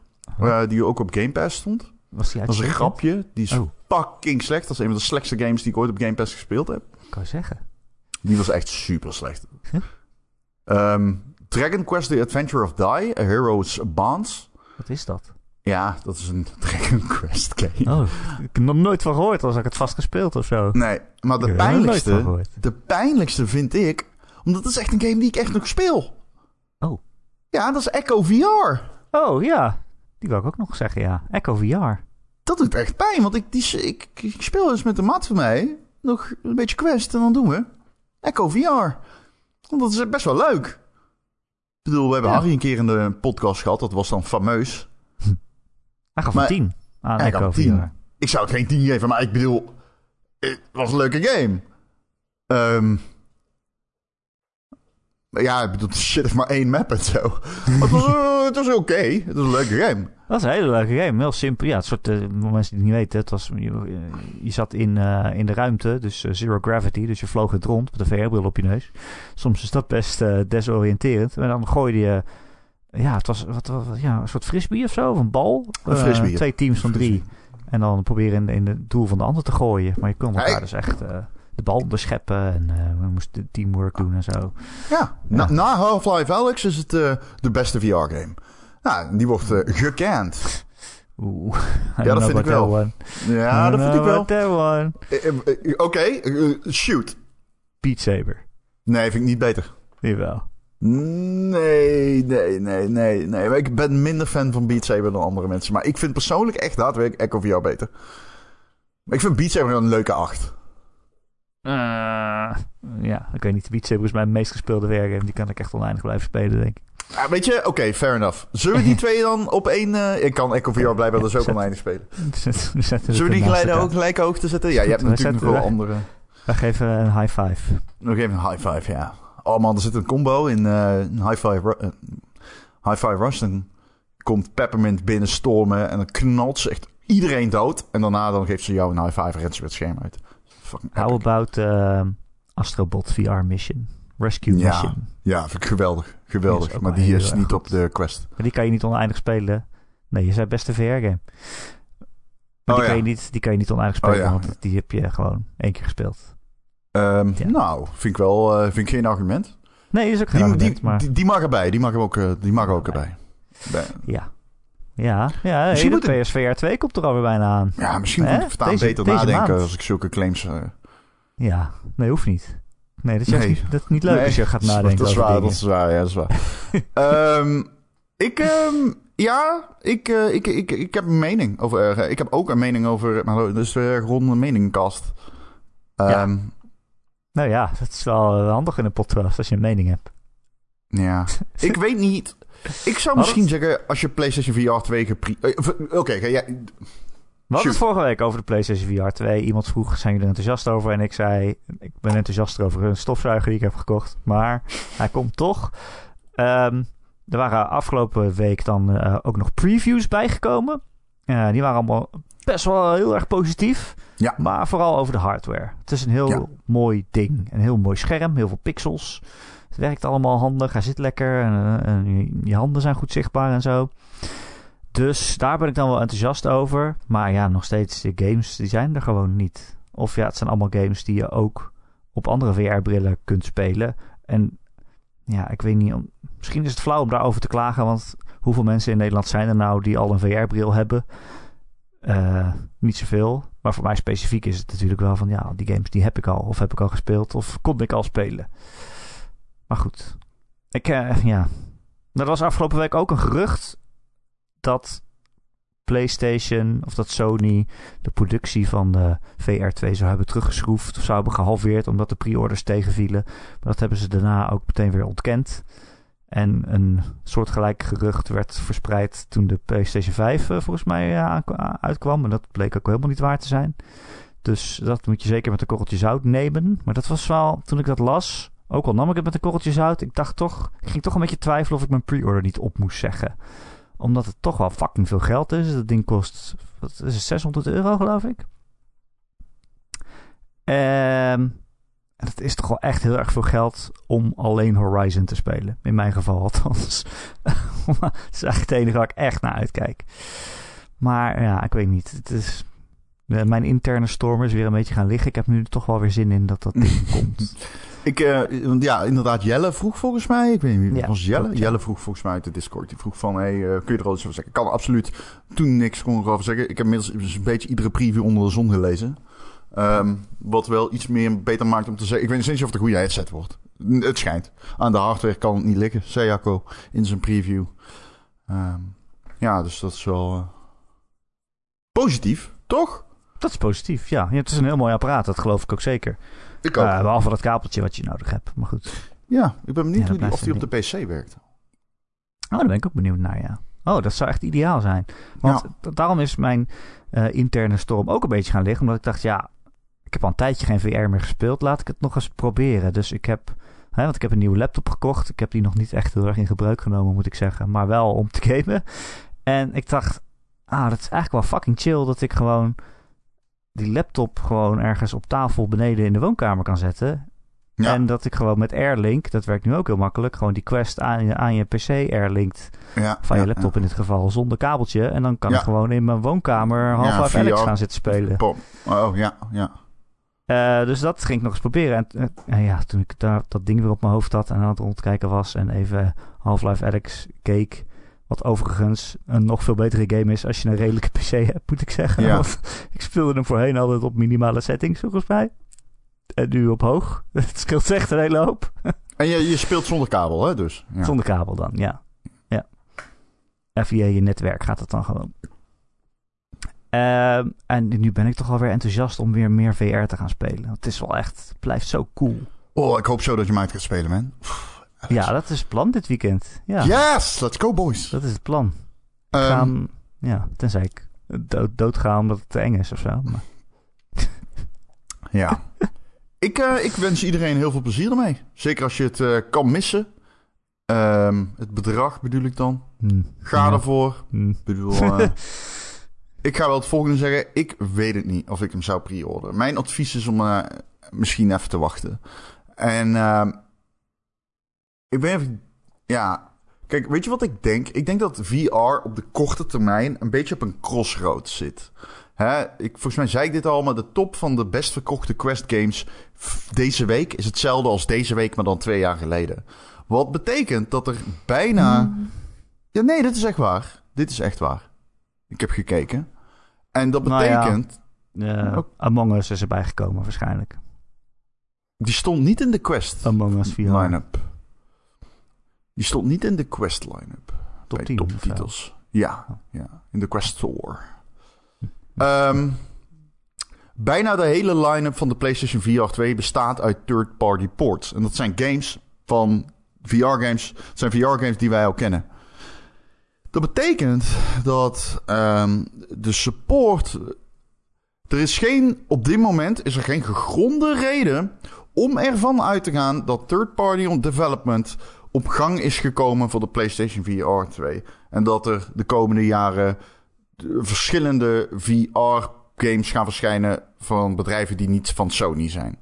Speaker 3: die ook op Game Pass stond.
Speaker 2: Was die
Speaker 3: Dat is een grapje. Die is
Speaker 2: Oh.
Speaker 3: fucking slecht. Dat is een van de slechtste games die ik ooit op Game Pass gespeeld heb.
Speaker 2: Kan je zeggen.
Speaker 3: Die was echt super slecht.
Speaker 2: Huh?
Speaker 3: Ehm, Dragon Quest The Adventure of Die, A Hero's Bonds.
Speaker 2: Wat is dat?
Speaker 3: Ja, dat is een Dragon Quest game.
Speaker 2: Oh, ik heb nog nooit van gehoord, als ik het vast gespeeld of zo.
Speaker 3: Nee, maar de pijnlijkste, de pijnlijkste vind ik, omdat het is echt een game die ik echt nog speel.
Speaker 2: Oh.
Speaker 3: Ja, dat is Echo VR.
Speaker 2: Oh, ja. Die wou ik ook nog zeggen, ja. Echo VR.
Speaker 3: Dat doet echt pijn, want ik, die, ik, ik speel eens met een maat van mij. Nog een beetje Quest en dan doen we Echo VR. Want dat is best wel leuk. Ik bedoel, we hebben
Speaker 2: Ja.
Speaker 3: Harry een keer in de podcast gehad. Dat was dan fameus.
Speaker 2: Hij gaf
Speaker 3: Maar-
Speaker 2: een 10 aan
Speaker 3: Hij
Speaker 2: Echo
Speaker 3: gaf
Speaker 2: VR.
Speaker 3: een 10. Ik zou het geen 10 geven, maar ik bedoel... Het was een leuke game. Ehm ja, ik bedoel, shit heeft maar één map en zo. Maar het was, eh, het was oké. Het was een leuke game.
Speaker 2: Dat is een hele leuke game. Heel simpel. Ja, het soort, eh, voor mensen die het niet weten, het was, je, eh, je zat in, in de ruimte, dus zero gravity, dus je vloog het rond met een VR-bril op je neus. Soms is dat best desoriënterend. En dan gooide je, ja, het was wat, wat- ja, een soort frisbee of zo, of een bal.
Speaker 3: Een
Speaker 2: Eh,
Speaker 3: frisbee.
Speaker 2: twee teams van drie. En dan proberen in, in het doel van de ander te gooien. Maar je kon elkaar dus echt eh, de bal onderscheppen en eh, we moesten teamwork doen en zo.
Speaker 3: Ja, na, Half-Life Alyx is het de beste VR-game. Nou, die wordt eh, gekend.
Speaker 2: Oeh.
Speaker 3: Ja, dat vind ik wel.
Speaker 2: One.
Speaker 3: Ja, dat vind ik wel. Oké, shoot.
Speaker 2: Beat Saber.
Speaker 3: Nee, vind ik niet beter.
Speaker 2: Jawel.
Speaker 3: Nee, nee, nee, nee, nee. Maar Ik ben minder fan van Beat Saber dan andere mensen. Maar ik vind persoonlijk echt daadwerkelijk Echo VR beter. Maar ik vind Beat Saber een leuke 8.
Speaker 2: Eh, ja, ik weet niet. Beat Saber is mijn meest gespeelde werkgame. Die kan ik echt oneindig blijven spelen, denk ik.
Speaker 3: Ja, weet je, oké, fair enough. Zullen we die twee dan op één... eh, ik kan Echo VR blijven dus ook oneindig spelen.
Speaker 2: We
Speaker 3: Zullen we die
Speaker 2: elkaar.
Speaker 3: ook gelijke hoogte zetten? Ja, je hebt
Speaker 2: We
Speaker 3: natuurlijk nog wel andere...
Speaker 2: We geven een high five.
Speaker 3: Nog even een high five, ja. Oh man, er zit een combo in eh, een high five, ru- eh, high five rush. Dan komt Peppermint binnenstormen en dan knalt ze echt iedereen dood. En daarna dan geeft ze jou een high five en rent ze het scherm uit. Fucking
Speaker 2: How about eh, Astrobot VR Mission? Rescue
Speaker 3: Ja.
Speaker 2: Mission.
Speaker 3: Ja, vind ik geweldig. Geweldig. Maar die is niet
Speaker 2: goed.
Speaker 3: op de quest.
Speaker 2: Maar die kan je niet oneindig spelen. Nee, je zei beste VR-game. Maar
Speaker 3: Oh,
Speaker 2: die, kan
Speaker 3: ja.
Speaker 2: je niet, die kan je niet oneindig spelen,
Speaker 3: Oh, ja.
Speaker 2: want die heb je gewoon één keer gespeeld. Ja.
Speaker 3: Nou, vind ik wel uh, vind ik geen argument.
Speaker 2: Nee, dat is ook geen
Speaker 3: Die,
Speaker 2: argument,
Speaker 3: die,
Speaker 2: maar...
Speaker 3: die, die mag erbij. Die mag er ook, uh, die mag er ook erbij. Bij-
Speaker 2: Ja. Ja, ja
Speaker 3: Misschien
Speaker 2: de
Speaker 3: moet het-
Speaker 2: PSVR 2 komt er alweer bijna aan.
Speaker 3: Ja, misschien moet ik voortaan
Speaker 2: Deze-
Speaker 3: beter
Speaker 2: deze
Speaker 3: nadenken
Speaker 2: maand.
Speaker 3: als ik zulke claims... eh,
Speaker 2: Ja, nee, hoeft niet. Nee, dat is,
Speaker 3: Nee.
Speaker 2: niet, dat is niet leuk
Speaker 3: Nee,
Speaker 2: als je gaat
Speaker 3: dat is-
Speaker 2: nadenken
Speaker 3: Dat is waar,
Speaker 2: dingen.
Speaker 3: dat is waar, ja, dat is waar. Ehm, ik, ehm, ja, ik, eh, ik, ik, ik heb een mening over, eh, ik heb ook een mening over, maar dus weer gewoon een meningkast.
Speaker 2: Ja. Nou ja, dat is wel eh, handig in een podcast als je een mening hebt.
Speaker 3: ja. ik weet niet. Ik zou misschien zeggen, als je PlayStation VR 2 gepri... eh, Oké, ga jij...
Speaker 2: We hadden het vorige week over de PlayStation VR 2. Iemand vroeg, zijn jullie er enthousiast over? En ik zei, ik ben enthousiast over een stofzuiger die ik heb gekocht. Maar hij komt toch. Ehm, er waren afgelopen week dan eh, ook nog previews bijgekomen. Eh, die waren allemaal best wel heel erg positief.
Speaker 3: Ja.
Speaker 2: Maar vooral over de hardware. Het is een heel
Speaker 3: Ja.
Speaker 2: mooi ding. Een heel mooi scherm, heel veel pixels. Het werkt allemaal handig, hij zit lekker en, eh, en je, handen zijn goed zichtbaar en zo. Dus daar ben ik dan wel enthousiast over. Maar ja, nog steeds, de games die zijn er gewoon niet. Of ja, het zijn allemaal games die je ook op andere VR-brillen kunt spelen. En ja, ik weet niet, misschien is het flauw om daarover te klagen, want hoeveel mensen in Nederland zijn er nou die al een VR-bril hebben? Eh, niet zoveel. Maar voor mij specifiek is het natuurlijk wel van, ja, die games die heb ik al, of heb ik al gespeeld, of kon ik al spelen. Maar goed. Ik, eh, ja. Er was afgelopen week ook een gerucht dat PlayStation of dat Sony de productie van de VR2 zou hebben teruggeschroefd of zou hebben gehalveerd omdat de pre-orders tegenvielen. Maar dat hebben ze daarna ook meteen weer ontkend. En een soortgelijk gerucht werd verspreid toen de PlayStation 5 uh, volgens mij uh, uitkwam. En dat bleek ook helemaal niet waar te zijn. Dus dat moet je zeker met een korreltje zout nemen. Maar dat was wel, toen ik dat las, ook al nam ik het met een korreltje zout. Ik dacht toch, ik ging toch een beetje twijfelen of ik mijn pre-order niet op moest zeggen. Omdat het toch wel fucking veel geld is. Dat ding kost, wat is het, 600 euro geloof ik. Ehm... En het is toch wel echt heel erg veel geld om alleen Horizon te spelen. In mijn geval althans. het is eigenlijk het enige waar ik echt naar uitkijk. Maar ja, ik weet niet. Het is, mijn interne storm is weer een beetje gaan liggen. Ik heb nu toch wel weer zin in dat dat ding komt.
Speaker 3: Ik, uh, ja, inderdaad, Jelle vroeg volgens mij. Ik weet niet wie
Speaker 2: Ja,
Speaker 3: was Jelle.
Speaker 2: klopt, ja.
Speaker 3: Jelle vroeg volgens mij uit de Discord. Die vroeg van, hey, eh, kun je er al iets over zeggen? Ik kan absoluut toen niks kon over zeggen. Ik heb inmiddels een beetje iedere preview onder de zon gelezen. Ehm, wat wel iets meer beter maakt om te zeggen. Ik weet niet of het een goede headset wordt. Het schijnt. Aan de hardware kan het niet liggen, zei Jacco in zijn preview. Ehm, ja, dus dat is wel eh, positief, toch?
Speaker 2: Dat is positief, ja. ja. Het is een heel mooi apparaat, dat geloof ik ook zeker.
Speaker 3: Ik
Speaker 2: Uh, behalve dat kabeltje wat je nodig hebt. Maar goed.
Speaker 3: ja, ik ben benieuwd
Speaker 2: Ja,
Speaker 3: die, of die op de PC werkt.
Speaker 2: Oh, daar ben ik ook benieuwd naar, ja. Oh, dat zou echt ideaal zijn. Want
Speaker 3: Ja.
Speaker 2: daarom is mijn eh, interne storm ook een beetje gaan liggen. Omdat ik dacht, ja, ik heb al een tijdje geen VR meer gespeeld. Laat ik het nog eens proberen. Dus ik heb, hè, want ik heb een nieuwe laptop gekocht. Ik heb die nog niet echt heel erg in gebruik genomen, moet ik zeggen. Maar wel om te gamen. En ik dacht, ah, dat is eigenlijk wel fucking chill dat ik gewoon die laptop gewoon ergens op tafel beneden in de woonkamer kan zetten.
Speaker 3: Ja,
Speaker 2: En dat ik gewoon met Airlink, dat werkt nu ook heel makkelijk, gewoon die Quest aan je, aan je PC Airlinkt
Speaker 3: ja,
Speaker 2: van
Speaker 3: ja,
Speaker 2: je laptop in dit geval zonder kabeltje. En dan kan
Speaker 3: Ja.
Speaker 2: ik gewoon in mijn woonkamer
Speaker 3: VR.
Speaker 2: Alyx gaan zitten
Speaker 3: ja.
Speaker 2: spelen.
Speaker 3: Oh, ja, ja.
Speaker 2: Eh, dus dat ging ik nog eens proberen. En, eh, en ja, toen ik daar, dat ding weer op mijn hoofd had en aan het rondkijken was en even Half-Life Alyx keek. Wat overigens een nog veel betere game is als je een redelijke PC hebt, moet ik zeggen.
Speaker 3: Ja.
Speaker 2: Want ik speelde hem voorheen altijd op minimale settings, volgens mij. En nu op hoog. Het scheelt echt een hele hoop.
Speaker 3: En je, je speelt zonder kabel, hè, dus. Ja.
Speaker 2: Zonder kabel dan, ja. ja. Via je netwerk gaat het dan gewoon. Ehm, en nu ben ik toch alweer enthousiast om weer meer VR te gaan spelen. Het is wel echt, het blijft zo cool.
Speaker 3: Oh, ik hoop zo dat je mij uit gaat spelen, man.
Speaker 2: Ja, dat is het plan dit weekend. Ja,
Speaker 3: Yes, let's go, boys.
Speaker 2: dat is het plan. Ik
Speaker 3: Ehm,
Speaker 2: ga hem- ja, tenzij ik dood, doodga omdat het te eng is of zo. Maar,
Speaker 3: Ja. ik, eh, ik wens iedereen heel veel plezier ermee. Zeker als je het eh, kan missen. Ehm, het bedrag bedoel ik dan.
Speaker 2: hm,
Speaker 3: Ga
Speaker 2: ja,
Speaker 3: ervoor.
Speaker 2: hm.
Speaker 3: Ik bedoel, eh, ik ga wel het volgende zeggen. Ik weet het niet of ik hem zou pre-orderen. Mijn advies is om eh, misschien even te wachten. En ehm, ik ben even... Ja, kijk, weet je wat ik denk? Ik denk dat VR op de korte termijn een beetje op een crossroad zit. Hè, ik, volgens mij zei ik dit al, maar de top van de best verkochte Quest games deze week is hetzelfde als deze week, maar dan twee jaar geleden. Wat betekent dat er bijna... Ja, nee, dit is echt waar. Dit is echt waar. Ik heb gekeken. En dat
Speaker 2: Nou ja.
Speaker 3: betekent...
Speaker 2: Eh,
Speaker 3: Ook-
Speaker 2: Among Us is erbij gekomen waarschijnlijk.
Speaker 3: Die stond niet in de Quest
Speaker 2: Among Us VR.
Speaker 3: line-up. Die stond niet in de Quest line-up.
Speaker 2: Top
Speaker 3: bij
Speaker 2: 10 of zo.
Speaker 3: toptitels. Ja, ja, in de Quest Store. Ehm, bijna de hele line-up van de PlayStation VR 2 bestaat uit third-party ports. En dat zijn games van VR-games. Zijn VR-games die wij al kennen. Dat betekent dat ehm, de support. Er is geen. Op dit moment is er geen gegronde reden om ervan uit te gaan dat third-party development op gang is gekomen voor de PlayStation VR 2. En dat er de komende jaren de verschillende VR-games gaan verschijnen van bedrijven die niet van Sony zijn.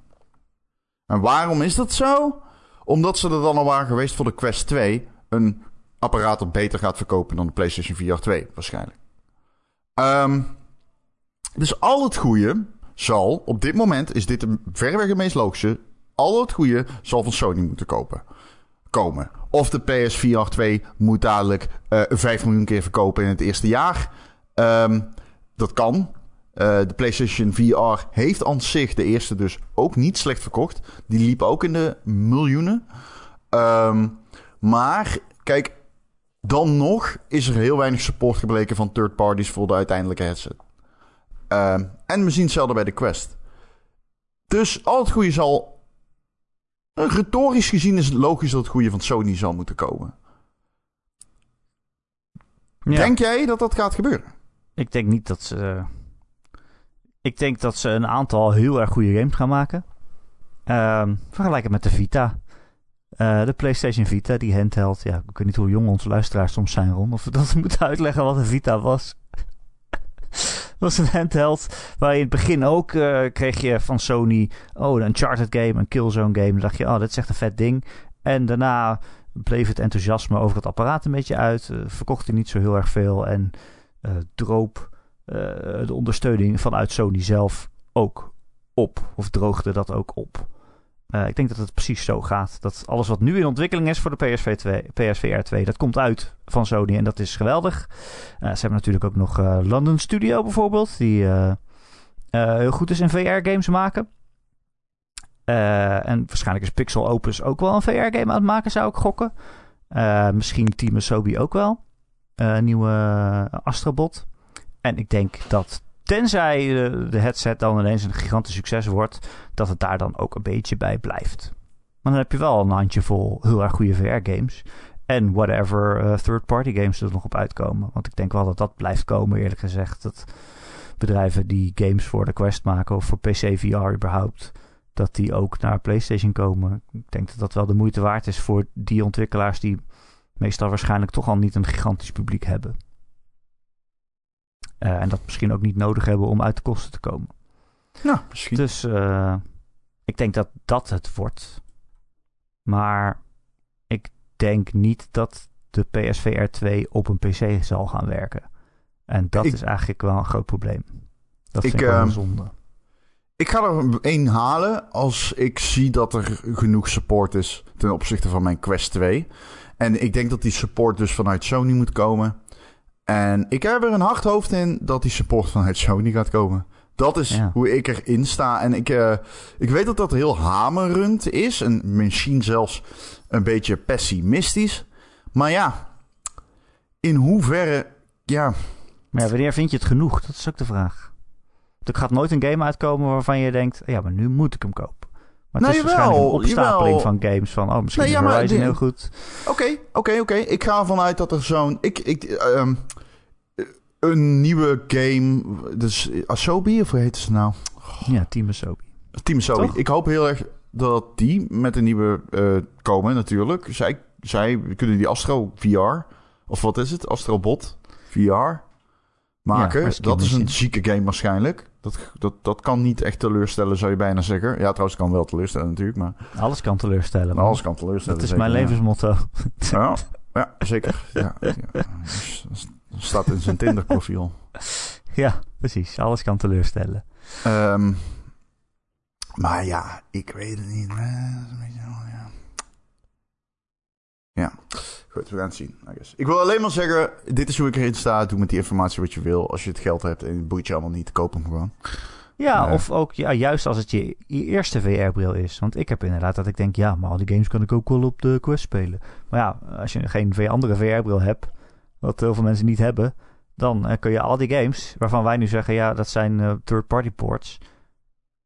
Speaker 3: En waarom is dat zo? Omdat ze er dan al waren geweest voor de Quest 2. Een apparaat dat beter gaat verkopen dan de PlayStation VR 2, waarschijnlijk. Ehm, dus al het goede zal, op dit moment is dit verreweg het meest logische. Al het goede zal van Sony moeten kopen. Komen. Of de PSVR 2 moet dadelijk eh 5 miljoen keer verkopen in het eerste jaar. Ehm, dat kan. Eh, de PlayStation VR heeft aan zich de eerste dus ook niet slecht verkocht. Die liep ook in de miljoenen. Ehm, maar, kijk, dan nog is er heel weinig support gebleken van third parties voor de uiteindelijke headset. Ehm, en we zien hetzelfde bij de Quest. Dus al het goede zal. Retorisch gezien is het logisch dat het goede van Sony zal moeten komen.
Speaker 2: Ja.
Speaker 3: Denk jij dat dat gaat gebeuren?
Speaker 2: Ik denk niet dat ze. Ik denk dat ze een aantal heel erg goede games gaan maken. Ehm vergelijk het met de Vita. Eh, de PlayStation Vita, die handheld. Ja, ik weet niet hoe jong onze luisteraars soms zijn, Ron. Of we dat moeten uitleggen wat een Vita was. Was een handheld waar je in het begin ook eh, kreeg je van Sony... Oh, een Uncharted game, een Killzone game. Dan dacht je, oh, dat is echt een vet ding. En daarna bleef het enthousiasme over het apparaat een beetje uit. eh, verkocht hij niet zo heel erg veel. En droop de ondersteuning vanuit Sony zelf ook op. Of droogde dat ook op. Eh, ik denk dat het precies zo gaat. Dat alles wat nu in ontwikkeling is voor de PSV 2, PSVR 2, dat komt uit van Sony en dat is geweldig. Eh, ze hebben natuurlijk ook nog eh, London Studio bijvoorbeeld, die heel goed is in VR-games maken. En waarschijnlijk is Pixel Opus ook wel een VR-game aan het maken, zou ik gokken. Misschien Team Asobi ook wel. Nieuwe Astrobot. En ik denk dat tenzij de, de headset dan ineens een gigantisch succes wordt, dat het daar dan ook een beetje bij blijft. Maar dan heb je wel een handjevol heel erg goede VR-games. En whatever eh, third-party games er nog op uitkomen. Want ik denk wel dat dat blijft komen, eerlijk gezegd. Dat bedrijven die games voor de Quest maken of voor PC VR überhaupt, dat die ook naar PlayStation komen. Ik denk dat dat wel de moeite waard is voor die ontwikkelaars die meestal waarschijnlijk toch al niet een gigantisch publiek hebben. Eh, en dat misschien ook niet nodig hebben om uit de kosten te komen.
Speaker 3: Nou, misschien.
Speaker 2: Dus eh, ik denk dat dat het wordt. Maar ik denk niet dat de PSVR 2 op een PC zal gaan werken. En dat
Speaker 3: Ik-
Speaker 2: is eigenlijk wel een groot probleem. Dat
Speaker 3: Ik,
Speaker 2: vind ik wel een
Speaker 3: ehm,
Speaker 2: zonde.
Speaker 3: Ik ga er één halen als ik zie dat er genoeg support is ten opzichte van mijn Quest 2. En ik denk dat die support dus vanuit Sony moet komen. En ik heb er een hard hoofd in dat die support vanuit Sony gaat komen. Dat is
Speaker 2: Ja.
Speaker 3: hoe ik erin sta. En ik, eh, ik weet dat dat heel hamerend is. En misschien zelfs een beetje pessimistisch. Maar ja, in hoeverre... Ja,
Speaker 2: Maar ja, wanneer vind je het genoeg? Dat is ook de vraag. Er gaat nooit een game uitkomen waarvan je denkt... Ja, maar nu moet ik hem kopen. Maar het
Speaker 3: Nou,
Speaker 2: is waarschijnlijk een
Speaker 3: jawel,
Speaker 2: opstapeling
Speaker 3: jawel.
Speaker 2: van games van... Oh, misschien
Speaker 3: Nee,
Speaker 2: is
Speaker 3: ja,
Speaker 2: Horizon heel goed.
Speaker 3: Oké, oké, oké. Ik ga ervan uit dat er zo'n... Ik, ik, ehm, een nieuwe game... Dus Asobi, of hoe heet ze nou?
Speaker 2: Ja, Team Asobi.
Speaker 3: Team Asobi.
Speaker 2: Toch?
Speaker 3: Ik hoop heel erg dat die met een nieuwe eh, komen natuurlijk. Zij, zij kunnen die Astro VR... Of wat is het? Astrobot VR maken. dat is een zieke game waarschijnlijk. Dat, dat, dat kan niet echt teleurstellen, zou je bijna zeggen. Ja, trouwens, kan wel teleurstellen natuurlijk, maar
Speaker 2: Alles kan teleurstellen.
Speaker 3: alles kan teleurstellen.
Speaker 2: dat is
Speaker 3: zeker,
Speaker 2: mijn
Speaker 3: ja.
Speaker 2: levensmotto.
Speaker 3: Ja, ja zeker. Ja, ja. Dus Dat staat in zijn Tinder-profiel.
Speaker 2: ja, precies. Alles kan teleurstellen.
Speaker 3: Ehm, maar ja, ik weet het niet. Dat is een beetje, ja. ja, goed, we gaan het zien. I guess. Ik wil alleen maar zeggen, dit is hoe ik erin sta. Doe met die informatie wat je wil. Als je het geld hebt en het boeit je allemaal niet, koop hem gewoon.
Speaker 2: Ja, of ook ja, juist als het je, je eerste VR-bril is. Want ik heb inderdaad dat ik denk, ja, maar al die games kan ik ook wel op de Quest spelen. Maar ja, als je geen andere VR-bril hebt, wat heel veel mensen niet hebben, dan eh, kun je al die games, waarvan wij nu zeggen, ja, dat zijn eh, third-party ports.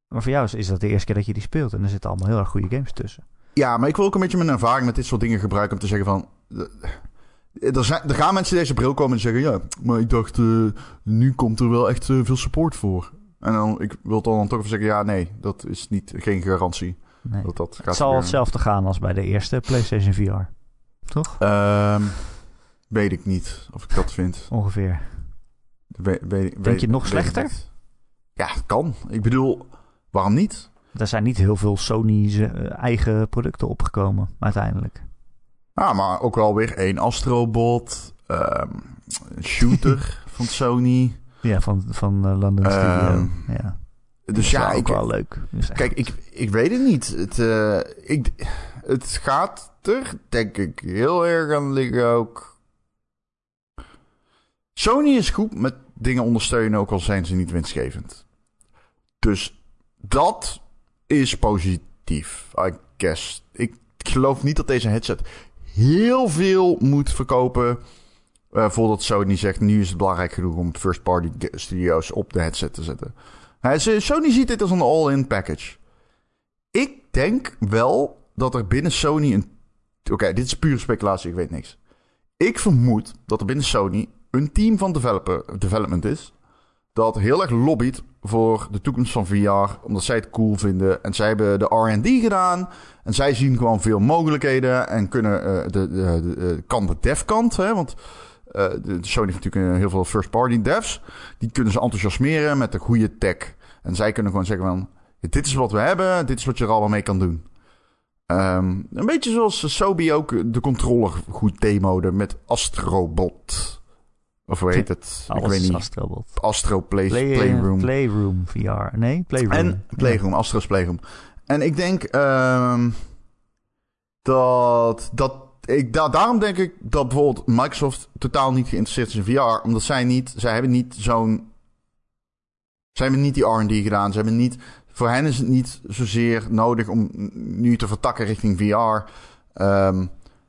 Speaker 2: Maar voor jou is, is dat de eerste keer dat je die speelt. En er zitten allemaal heel erg goede games tussen.
Speaker 3: Ja, maar ik wil ook een beetje mijn ervaring met dit soort dingen gebruiken om te zeggen van... Er, zijn, er gaan mensen deze bril komen en zeggen... Ja, maar ik dacht, eh, nu komt er wel echt veel support voor. En dan, ik wil dan toch even zeggen... Ja, nee, dat is niet, geen garantie
Speaker 2: Nee.
Speaker 3: dat dat gaat
Speaker 2: Het zal
Speaker 3: gebeuren.
Speaker 2: hetzelfde gaan als bij de eerste PlayStation VR. Toch?
Speaker 3: Ehm, weet ik niet of ik dat vind.
Speaker 2: Ongeveer.
Speaker 3: We- weet-
Speaker 2: Denk je nog slechter?
Speaker 3: Ja, kan. Ik bedoel, waarom niet?
Speaker 2: Er zijn niet heel veel Sony's eh, eigen producten opgekomen, uiteindelijk.
Speaker 3: Ah, maar ook wel weer één Astrobot. een shooter van Sony.
Speaker 2: Ja, van, van eh, London Studio.
Speaker 3: Ehm,
Speaker 2: ja.
Speaker 3: Dus ja, ik,
Speaker 2: wel leuk. Dus
Speaker 3: kijk, ik, ik weet het niet. Het, eh, ik, het gaat er, denk ik, heel erg aan liggen ook. Sony is goed met dingen ondersteunen, ook al zijn ze niet winstgevend. Dus dat is positief, I guess. Ik geloof niet dat deze headset heel veel moet verkopen. eh, voordat Sony zegt, nu is het belangrijk genoeg om first-party ge- studio's op de headset te zetten. Sony ziet dit als een all-in package. Ik denk wel dat er binnen Sony een... Oké, dit is pure speculatie, ik weet niks. Ik vermoed dat er binnen Sony een team van development is... dat heel erg lobbyt voor de toekomst van VR... omdat zij het cool vinden. En zij hebben de R&D gedaan... En zij zien gewoon veel mogelijkheden en kunnen eh, de, de, de, de- kan de dev kant, hè, want eh, de, Sony heeft natuurlijk eh, heel veel first party devs, die kunnen ze enthousiasmeren met de goede tech. En zij kunnen gewoon zeggen van, dit is wat we hebben, dit is wat je er allemaal mee kan doen. Ehm, een beetje zoals Sobi ook de controller goed demoden met Astrobot. Of hoe heet het?
Speaker 2: Alles
Speaker 3: Ik weet niet. Astro Play,
Speaker 2: Play,
Speaker 3: Playroom.
Speaker 2: Playroom VR. Nee, Playroom.
Speaker 3: En Playroom, Astro's Playroom. En ik denk ehm, dat, dat ik, da- daarom denk ik dat bijvoorbeeld Microsoft totaal niet geïnteresseerd is in VR. Omdat zij niet, zij hebben niet zo'n, zij hebben niet die R&D gedaan. Ze hebben niet, voor hen is het niet zozeer nodig om nu te vertakken richting VR. Ehm,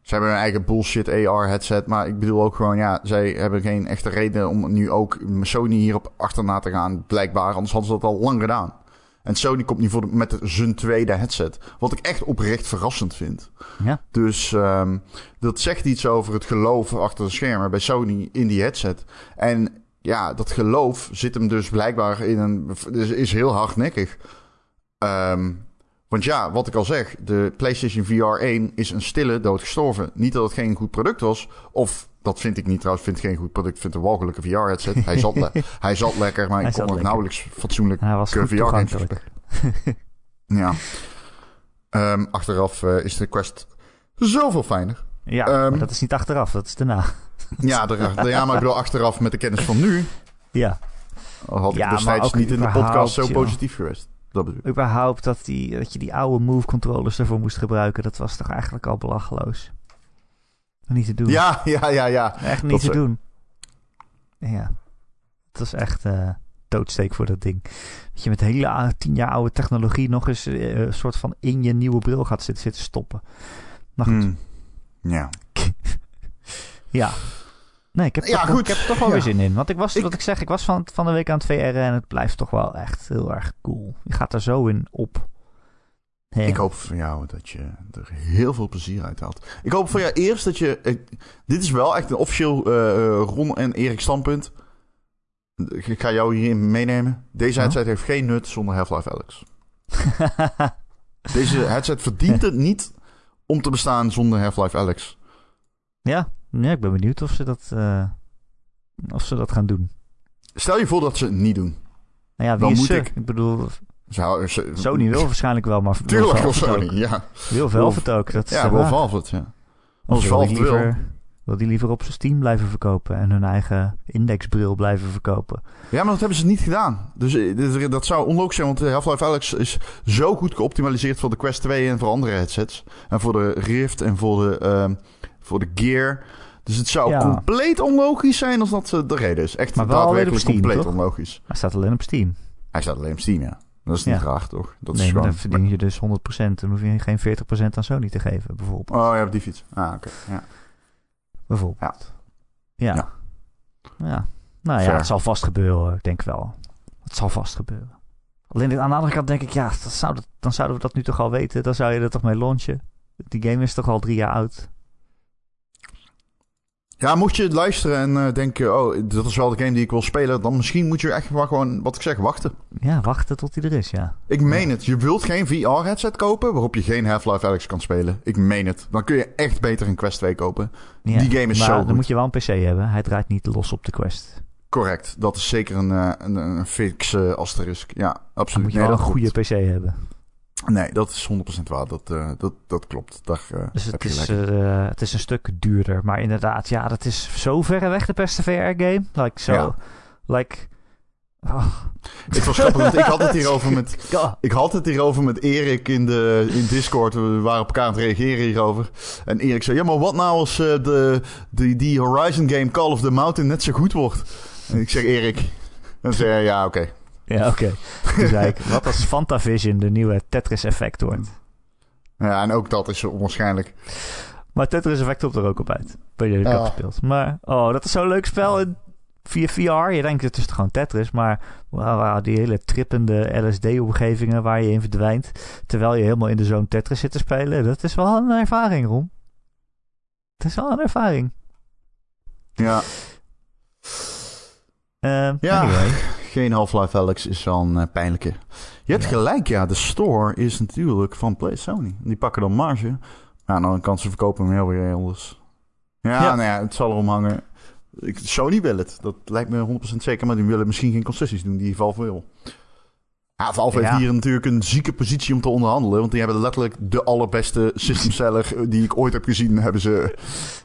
Speaker 3: ze hebben hun eigen bullshit AR headset. Maar ik bedoel ook gewoon, ja, zij hebben geen echte reden om nu ook Sony hierop achterna te gaan. Blijkbaar, anders hadden ze dat al lang gedaan. En Sony komt nu voor de- met zijn tweede headset. Wat ik echt oprecht verrassend vind.
Speaker 2: Ja.
Speaker 3: Dus ehm, dat zegt iets over het geloof achter de schermen bij Sony in die headset. En ja, dat geloof zit hem dus blijkbaar in een. is, is heel hardnekkig. Ehm, want ja, wat ik al zeg, de PlayStation VR 1 is een stille dood gestorven. Niet dat het geen goed product was, of dat vind ik niet trouwens, vind het geen goed product, vind het een walgelijke VR-headset. Hij zat, le- hij zat lekker, maar
Speaker 2: Hij
Speaker 3: ik kon nog
Speaker 2: lekker.
Speaker 3: nauwelijks fatsoenlijk
Speaker 2: Hij was goed
Speaker 3: ja. Ehm, achteraf eh, is de Quest zoveel fijner.
Speaker 2: Ja,
Speaker 3: Ehm,
Speaker 2: maar dat is niet achteraf, dat is daarna.
Speaker 3: Ja, de, ja, maar ik bedoel achteraf met de kennis van nu...
Speaker 2: Ja,
Speaker 3: had ik
Speaker 2: Ja,
Speaker 3: destijds niet in de podcast zo positief geweest. Dat bedoel ik.
Speaker 2: überhaupt dat, die, dat je die oude move controllers ervoor moest gebruiken, dat was toch eigenlijk al belachelijk. Niet te doen.
Speaker 3: Ja, ja, ja, ja.
Speaker 2: Echt
Speaker 3: dat
Speaker 2: niet te
Speaker 3: is-
Speaker 2: doen. Ja. Het was echt eh doodsteek voor dat ding. Dat je met hele ou- tien jaar oude technologie nog eens eh, een soort van in je nieuwe bril gaat zitten, zitten stoppen. Maar goed,
Speaker 3: Hmm. Ja.
Speaker 2: ja. Nee, ik heb,
Speaker 3: Ja,
Speaker 2: toch,
Speaker 3: goed.
Speaker 2: ik heb er toch wel weer zin in. Want ik was,
Speaker 3: Ik-
Speaker 2: wat ik zeg, ik was van, van de week aan het VR en het blijft toch wel echt heel erg cool. Je gaat er zo in op. Ja.
Speaker 3: Ik hoop van jou dat je er heel veel plezier uit haalt. Ik hoop van jou eerst dat je... ik- dit is wel echt een officieel eh, eh, Ron en Erik standpunt. Ik ga jou hierin meenemen. Deze headset heeft geen nut zonder Half-Life Alex. Deze headset verdient het niet om te bestaan zonder Half-Life Alex.
Speaker 2: ja, ja, ik ben benieuwd of ze dat, eh, of ze dat gaan doen.
Speaker 3: Stel je voor dat ze het niet doen.
Speaker 2: Nou ja, wie
Speaker 3: Dan moet
Speaker 2: ze?
Speaker 3: ik-
Speaker 2: Ik bedoel,
Speaker 3: Zou, ze,
Speaker 2: Sony wil waarschijnlijk wel, maar
Speaker 3: Tuurlijk wil. Sony, ja.
Speaker 2: Wil Velvet ook. Dat is
Speaker 3: Ja,
Speaker 2: vraag.
Speaker 3: Velvet, ja. Als
Speaker 2: wil
Speaker 3: Velvet wil.
Speaker 2: wil die liever op zijn Steam blijven verkopen en hun eigen indexbril blijven verkopen.
Speaker 3: Ja, maar dat hebben ze niet gedaan. Dus eh, dit- dat zou onlogisch zijn, want eh, Half-Life Alex is zo goed geoptimaliseerd voor de Quest 2 en voor andere headsets. En voor de Rift en voor de, ehm, voor de Gear. Dus het zou
Speaker 2: Ja.
Speaker 3: compleet onlogisch zijn als dat eh, de reden is. Echt
Speaker 2: Maar wel
Speaker 3: daadwerkelijk
Speaker 2: Steam,
Speaker 3: compleet
Speaker 2: toch?
Speaker 3: onlogisch.
Speaker 2: Hij staat alleen op Steam.
Speaker 3: Hij staat alleen op Steam, ja. Dat is niet
Speaker 2: Ja.
Speaker 3: raar, toch? Dat is
Speaker 2: nee,
Speaker 3: gewoon...
Speaker 2: dan verdien je dus 100%. Dan hoef je geen 40% aan Sony te geven, bijvoorbeeld.
Speaker 3: Oh, ja, op die fiets. Ah, oké. Ja.
Speaker 2: bijvoorbeeld. Ja.
Speaker 3: Ja.
Speaker 2: Ja. Nou ja, het zal vast gebeuren, ik denk wel. Het zal vast gebeuren. Alleen aan de andere kant denk ik, ja, dat zou dat, dan zouden we dat nu toch al weten. Dan zou je er toch mee launchen. Die game is toch al drie jaar oud.
Speaker 3: Ja, mocht je luisteren en eh, denken, oh, dat is wel de game die ik wil spelen, dan misschien moet je echt wel gewoon, wat ik zeg, wachten.
Speaker 2: Ja, wachten tot hij er is, ja.
Speaker 3: Ik meen het. Je wilt geen VR-headset kopen waarop je geen Half-Life Alex kan spelen. Ik meen het. Dan kun je echt beter een Quest 2 kopen.
Speaker 2: ja.
Speaker 3: Die game is
Speaker 2: maar
Speaker 3: zo
Speaker 2: dan
Speaker 3: goed.
Speaker 2: moet je wel een PC hebben. Hij draait niet los op de Quest.
Speaker 3: Correct. Dat is zeker een, eh, een, een fix eh, asterisk. Ja,
Speaker 2: Dan
Speaker 3: absoluut.
Speaker 2: moet je
Speaker 3: Nee,
Speaker 2: wel een goede. PC hebben.
Speaker 3: Nee, dat is 100% waar. Dat, eh, dat, dat klopt. Daar eh,
Speaker 2: Dus het is, eh, het is een stuk duurder. Maar inderdaad, ja, dat is zo ver weg de beste VR-game. Like, zo.
Speaker 3: Ja.
Speaker 2: Like... Oh,
Speaker 3: Het was grappig, want ik had het hierover met... Ik had het hierover met Erik in, de, in Discord. We waren op elkaar aan het reageren hierover. En Erik zei: Ja, maar wat nou als de, de, die Horizon game Call of the Mountain net zo goed wordt? En ik zeg: Erik. En zei hij: Ja, oké.
Speaker 2: Ja, oké. Toen zei ik, wat als Fantavision de nieuwe Tetris Effect wordt?
Speaker 3: Ja, en ook dat is onwaarschijnlijk.
Speaker 2: Maar Tetris Effect komt er ook op uit. Ben je ook
Speaker 3: Ja.
Speaker 2: gespeeld. Maar, oh, dat is zo'n leuk spel in, via VR. Je denkt, het is toch gewoon Tetris. Maar wauw, die hele trippende LSD-omgevingen waar je in verdwijnt. Terwijl je helemaal in de zone Tetris zit te spelen. Dat is wel een ervaring, Ron. Het is wel een ervaring.
Speaker 3: Ja,
Speaker 2: Eh,
Speaker 3: Ja.
Speaker 2: Anyway.
Speaker 3: geen Half-Life Alex is wel een eh, pijnlijke. Je hebt
Speaker 2: Ja.
Speaker 3: gelijk, ja. De store is natuurlijk van Play Sony. Die pakken dan marge. Ja, dan kan ze verkopen hem heel weer anders. Ja,
Speaker 2: Ja.
Speaker 3: nou ja, het zal erom hangen. Sony wil het. Dat lijkt me 100% zeker. Maar die willen misschien geen concessies doen die Valve wil. Ja, Valve
Speaker 2: Ja.
Speaker 3: heeft hier natuurlijk een zieke positie om te onderhandelen. Want die hebben letterlijk de allerbeste system seller die ik ooit heb gezien. Hebben ze...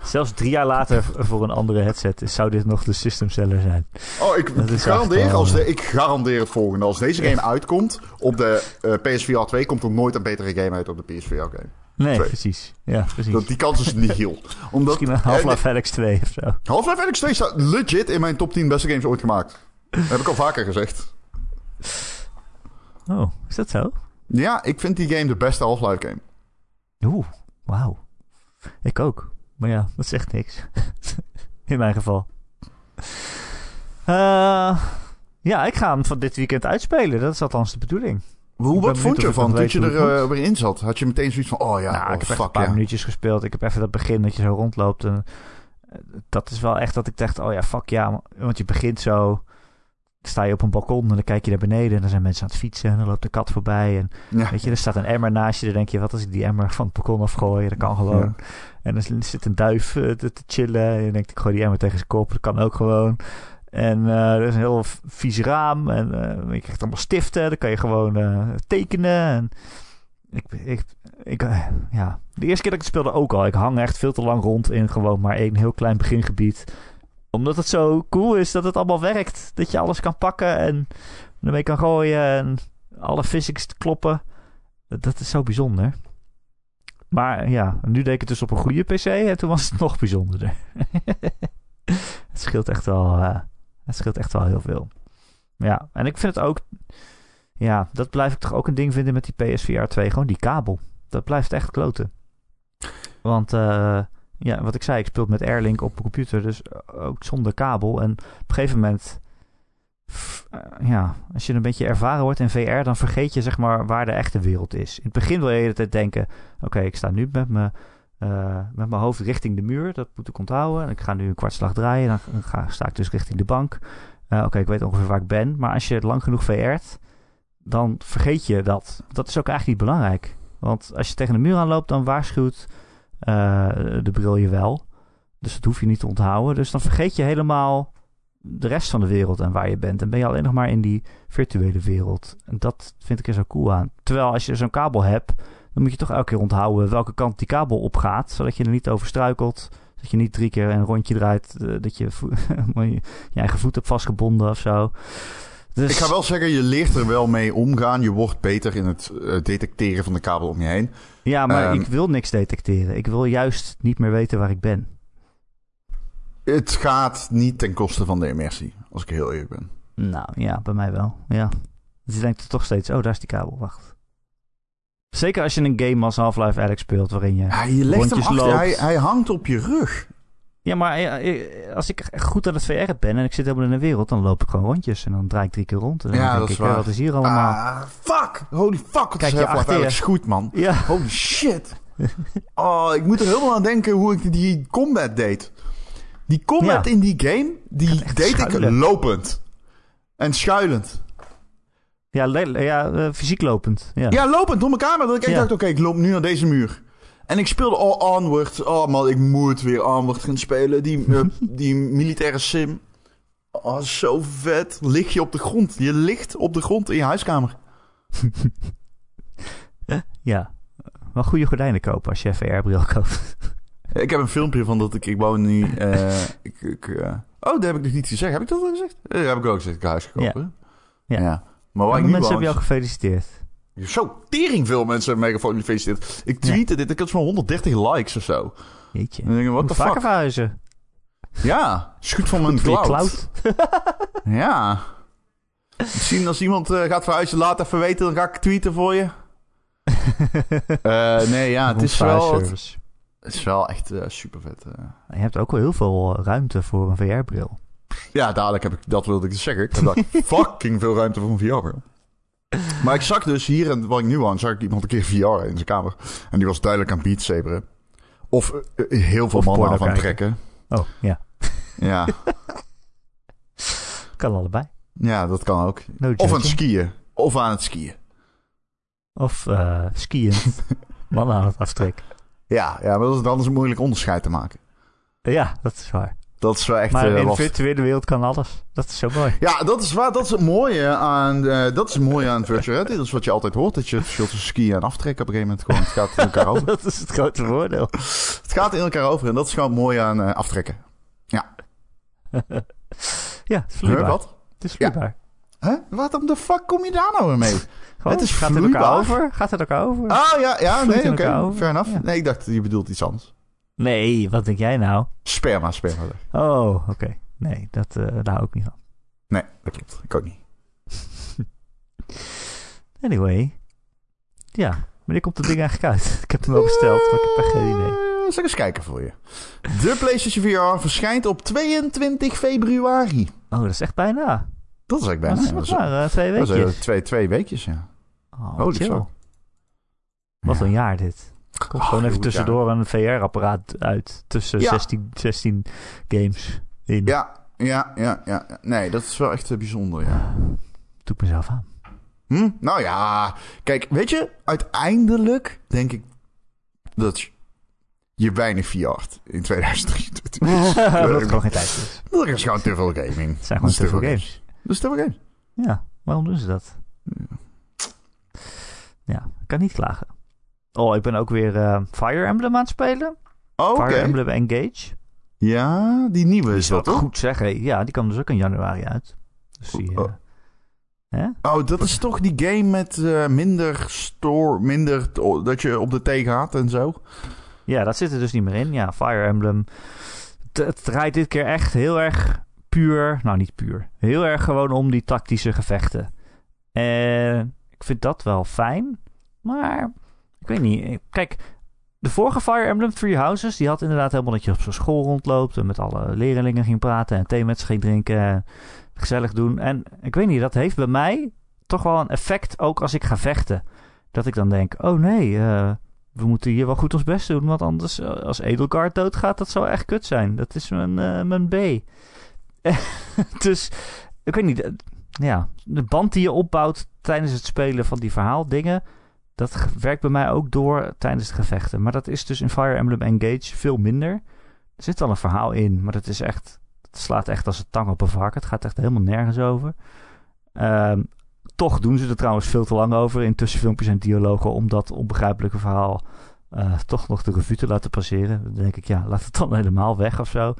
Speaker 2: Zelfs drie jaar later voor een andere headset zou dit nog de system seller zijn.
Speaker 3: Oh, ik
Speaker 2: Dat
Speaker 3: garandeer,
Speaker 2: echt wel-
Speaker 3: als de, ik garandeer het volgende. Als deze game uitkomt op de eh, PSVR 2, komt er nooit een betere game uit op de PSVR game.
Speaker 2: Nee, precies. Ja, precies.
Speaker 3: Dat, die kans is niet heel. Omdat,
Speaker 2: Misschien Half-Life Alex 2 of zo.
Speaker 3: eh, Half-Life Alyx 2 staat legit in mijn top 10 beste games ooit gemaakt. Dat heb ik al vaker gezegd.
Speaker 2: Oh, is dat zo?
Speaker 3: Ja, ik vind die game de beste Half-Life game.
Speaker 2: Oeh, wauw. Ik ook. Maar ja, dat zegt niks. In mijn geval. Eh, ja, ik ga hem van dit weekend uitspelen. Dat is althans de bedoeling.
Speaker 3: Hoe, wat vond je ervan toen
Speaker 2: weet
Speaker 3: je er eh, weer in zat? Had je meteen zoiets van, oh ja,
Speaker 2: nou,
Speaker 3: oh,
Speaker 2: ik heb echt
Speaker 3: fuck
Speaker 2: een paar
Speaker 3: ja.
Speaker 2: minuutjes gespeeld. Ik heb even dat begin dat je zo rondloopt. En, eh, dat is wel echt dat ik dacht, oh ja, fuck ja. Want je begint zo... Sta je op een balkon en dan kijk je naar beneden en dan zijn mensen aan het fietsen en dan loopt de kat voorbij. En
Speaker 3: Ja.
Speaker 2: Weet je, er staat een emmer naast je. Dan denk je, wat als ik die emmer van het balkon afgooi? Dat kan gewoon. En dan zit een duif eh, te, te chillen. En je denkt, ik gooi die emmer tegen zijn kop. Dat kan ook gewoon. En eh, er is een heel vies raam. En eh, je krijgt allemaal stiften. Dan kan je gewoon eh, tekenen. En ik, ik, ik, eh, ja. De eerste keer dat ik het speelde ook al. Ik hang echt veel te lang rond in gewoon maar één heel klein begingebied. Omdat het zo cool is dat het allemaal werkt. Dat je alles kan pakken en ermee kan gooien. En alle physics kloppen. Dat- is zo bijzonder. Maar ja, nu deed ik het dus op een goede PC en toen was het nog bijzonderder. het scheelt echt wel, eh, het scheelt echt wel heel veel. Ja, en ik vind het ook, ja, dat blijf ik toch ook een ding vinden met die PSVR 2. Gewoon die kabel. Dat blijft echt kloten. Want, eh, ja, wat ik zei, ik speel met Airlink op mijn computer, dus ook zonder kabel. En op een gegeven moment eh, ja, als je een beetje ervaren wordt in VR, dan vergeet je zeg maar waar de echte wereld is. In het begin wil je de hele tijd denken: oké, ik sta nu met mijn, eh, met mijn hoofd richting de muur, dat moet ik onthouden. En ik ga nu een kwartslag draaien, dan ga, sta ik dus richting de bank. Eh, oké, ik weet ongeveer waar ik ben. Maar als je lang genoeg VR't, dan vergeet je dat. Dat is ook eigenlijk niet belangrijk. Want als je tegen de muur aanloopt, dan waarschuwt eh, de bril je wel. Dus dat hoef je niet te onthouden. Dus dan vergeet je helemaal de rest van de wereld en waar je bent. En ben je alleen nog maar in die virtuele wereld. En dat vind ik er zo cool aan. Terwijl als je zo'n kabel hebt, dan moet je toch elke keer onthouden welke kant die kabel opgaat. Zodat je er niet over struikelt. Dat je niet drie keer een rondje draait. eh, dat je je eigen voet hebt vastgebonden of zo. Dus,
Speaker 3: Ik ga wel zeggen, je leert er wel mee omgaan. Je wordt beter in het eh, detecteren van de kabel om je heen.
Speaker 2: Ja, maar
Speaker 3: Ehm,
Speaker 2: ik wil niks detecteren. Ik wil juist niet meer weten waar ik ben.
Speaker 3: Het gaat niet ten koste van de immersie, als ik heel eerlijk ben.
Speaker 2: Nou ja, bij mij wel. Ja. Dus je denkt toch steeds, oh, daar is die kabel. Wacht. Zeker als je een game als Half-Life Alex speelt, waarin je...
Speaker 3: Ja, je legt hem achter.
Speaker 2: loopt.
Speaker 3: Hij, hij hangt op je rug.
Speaker 2: Ja, maar eh, als ik goed aan het VR ben en ik zit helemaal in de wereld, dan loop ik gewoon rondjes en dan draai ik drie keer rond. En dan
Speaker 3: Ja,
Speaker 2: denk
Speaker 3: dat is
Speaker 2: ik,
Speaker 3: waar.
Speaker 2: wat is hier allemaal?
Speaker 3: Ah, fuck. Holy fuck. Wat
Speaker 2: Kijk
Speaker 3: is
Speaker 2: je achter.
Speaker 3: Alex goed, man.
Speaker 2: Ja,
Speaker 3: Holy shit. Oh, ik moet er helemaal aan denken hoe ik die combat deed. Die combat
Speaker 2: Ja.
Speaker 3: in die game, die deed ik lopend. En schuilend.
Speaker 2: ja, ja eh, fysiek lopend. Ja.
Speaker 3: Ja, lopend door mijn kamer. Dat ik echt dacht, oké, ik loop nu naar deze muur. En ik speelde al Onward. Oh man, ik moet weer Onward gaan spelen. Die, eh, die militaire sim. Oh, zo vet. Lig je op de grond. Je ligt op de grond in je huiskamer.
Speaker 2: ja. Wel goede gordijnen kopen als je een VR-bril koopt.
Speaker 3: Ik heb een filmpje van dat ik, ik wou nu... eh, ik, ik, eh, oh, dat heb ik nog niet gezegd. Heb ik dat al gezegd? Dat heb ik ook gezegd. Ik huis gekocht.
Speaker 2: Ja. Ja.
Speaker 3: Maar waar ik nu
Speaker 2: mensen
Speaker 3: woon...
Speaker 2: hebben jou gefeliciteerd?
Speaker 3: Zo tering veel mensen hebben mij gefeliciteerd. Ik tweette dit. Ik had zo'n 130 likes of zo.
Speaker 2: Jeetje.
Speaker 3: En dan the
Speaker 2: vaker
Speaker 3: fuck?
Speaker 2: verhuizen.
Speaker 3: Ja, goed van mijn cloud.
Speaker 2: cloud.
Speaker 3: Ja. Misschien als iemand eh, gaat verhuizen, laat even weten. Dan ga ik tweeten voor je. Eh, nee, ja, het is wel, het, is wel echt eh, super vet.
Speaker 2: Je hebt ook wel heel veel ruimte voor een VR-bril.
Speaker 3: Ja, dadelijk heb ik, dat wilde ik zeggen. Ik heb fucking veel ruimte voor een VR-bril. Maar ik zag dus hier, en wat ik nu aan, zag ik iemand een keer VR in zijn kamer. En die was duidelijk aan Beat. Of eh, eh, heel veel
Speaker 2: Of
Speaker 3: mannen aan het
Speaker 2: kijken.
Speaker 3: trekken.
Speaker 2: Oh, ja.
Speaker 3: Ja.
Speaker 2: Kan allebei.
Speaker 3: ja, dat kan ook.
Speaker 2: No
Speaker 3: Of aan het skiën. Of aan het skiën.
Speaker 2: Of eh skiën. Mannen aan het aftrekken.
Speaker 3: Ja, ja maar dat is, dan is het moeilijk onderscheid te maken.
Speaker 2: Ja, dat is waar.
Speaker 3: Dat is wel echt
Speaker 2: maar
Speaker 3: eh,
Speaker 2: in de virtuele wereld kan alles. Dat is zo mooi.
Speaker 3: Ja, dat is waar. Dat is het mooie aan, eh, dat is het mooie aan virtual reality. Dat is wat je altijd hoort. Dat je het verschil tussen skiën en aftrekken op een gegeven moment gewoon... Het gaat in elkaar over.
Speaker 2: dat is het grote voordeel.
Speaker 3: Het gaat in elkaar over. En dat is gewoon het mooie aan eh, aftrekken.
Speaker 2: Ja, het is
Speaker 3: Huh,
Speaker 2: vloeibaar.
Speaker 3: wat?
Speaker 2: Het is vloeibaar.
Speaker 3: Huh? Wat om de fuck kom je daar nou weer mee?
Speaker 2: Gewoon,
Speaker 3: Het is
Speaker 2: gaat het elkaar
Speaker 3: vloeibaar.
Speaker 2: over? Gaat het elkaar over?
Speaker 3: Ah, ja, ja,
Speaker 2: Vloeit
Speaker 3: nee, oké.
Speaker 2: over.
Speaker 3: Fair enough.
Speaker 2: Ja.
Speaker 3: Nee, ik dacht, je bedoelt iets anders.
Speaker 2: Nee, wat denk jij nou?
Speaker 3: Sperma, sperma.
Speaker 2: Oh, oké. Nee, dat, eh, daar hou ik niet van.
Speaker 3: Nee, dat klopt. Ik ook niet.
Speaker 2: Anyway. Ja, wanneer komt dat ding eigenlijk uit? Ik heb hem wel besteld, maar ik heb echt geen idee.
Speaker 3: Eh, Zal ik eens kijken voor je. De PlayStation VR verschijnt op 22 februari.
Speaker 2: Oh, dat is echt bijna.
Speaker 3: Dat is
Speaker 2: Dat
Speaker 3: bijna. Dat is,
Speaker 2: maar twee
Speaker 3: dat is, eh,
Speaker 2: weekjes.
Speaker 3: twee, twee weekjes, ja.
Speaker 2: Oh,
Speaker 3: Holy
Speaker 2: chill.
Speaker 3: fuck.
Speaker 2: Wat
Speaker 3: Ja.
Speaker 2: een jaar dit. Komt
Speaker 3: Oh,
Speaker 2: gewoon even tussendoor een VR-apparaat uit. Tussen
Speaker 3: Ja.
Speaker 2: 16, 16 games in.
Speaker 3: Ja, ja, ja, ja. Nee, dat is wel echt eh, bijzonder, ja.
Speaker 2: Doe ik mezelf aan.
Speaker 3: Hm? Nou ja, kijk, weet je, uiteindelijk denk ik dat je- weinig VR't in 2023.
Speaker 2: dat gewoon geen tijd is.
Speaker 3: Dat is gewoon te veel gaming.
Speaker 2: Het zijn gewoon te veel games.
Speaker 3: Dat is te veel games.
Speaker 2: Ja, waarom doen ze dat? Ja, ik kan niet klagen. Oh, ik ben ook weer eh, Fire Emblem aan het spelen.
Speaker 3: Oh.
Speaker 2: Fire Emblem Engage.
Speaker 3: Ja, die nieuwe is dat toch?
Speaker 2: goed zeggen? Ja, die kwam dus ook in januari uit. Dus die,
Speaker 3: Oh.
Speaker 2: eh, hè?
Speaker 3: Oh, dat is toch die game met eh, minder store, minder t- dat je op de thee gaat en zo?
Speaker 2: Ja, dat zit er dus niet meer in. Ja, Fire Emblem. Het, het draait dit keer echt heel erg puur. Nou, niet puur. Heel erg gewoon om die tactische gevechten. En ik vind dat wel fijn. Maar ik weet niet. Kijk, de vorige Fire Emblem Three Houses... die had inderdaad helemaal dat je op zo'n school rondloopt... en met alle leerlingen ging praten... en thee met ze ging drinken... en gezellig doen. En ik weet niet, dat heeft bij mij toch wel een effect... ook als ik ga vechten. Dat ik dan denk, oh nee... eh, we moeten hier wel goed ons best doen, want anders eh, als Edelgard doodgaat, dat zou echt kut zijn. Dat is mijn, eh, mijn B. dus, ik weet niet, eh, ja, de band die je opbouwt tijdens het spelen van die verhaaldingen, dat werkt bij mij ook door tijdens het gevechten. Maar dat is dus in Fire Emblem Engage veel minder. Er zit wel een verhaal in, maar dat is echt, het slaat echt als een tang op een varken. Het gaat echt helemaal nergens over. Ehm, toch doen ze er trouwens veel te lang over in tussenfilmpjes en dialogen om dat onbegrijpelijke verhaal eh, toch nog de revue te laten passeren. Dan denk ik, ja, laat het dan helemaal weg of zo.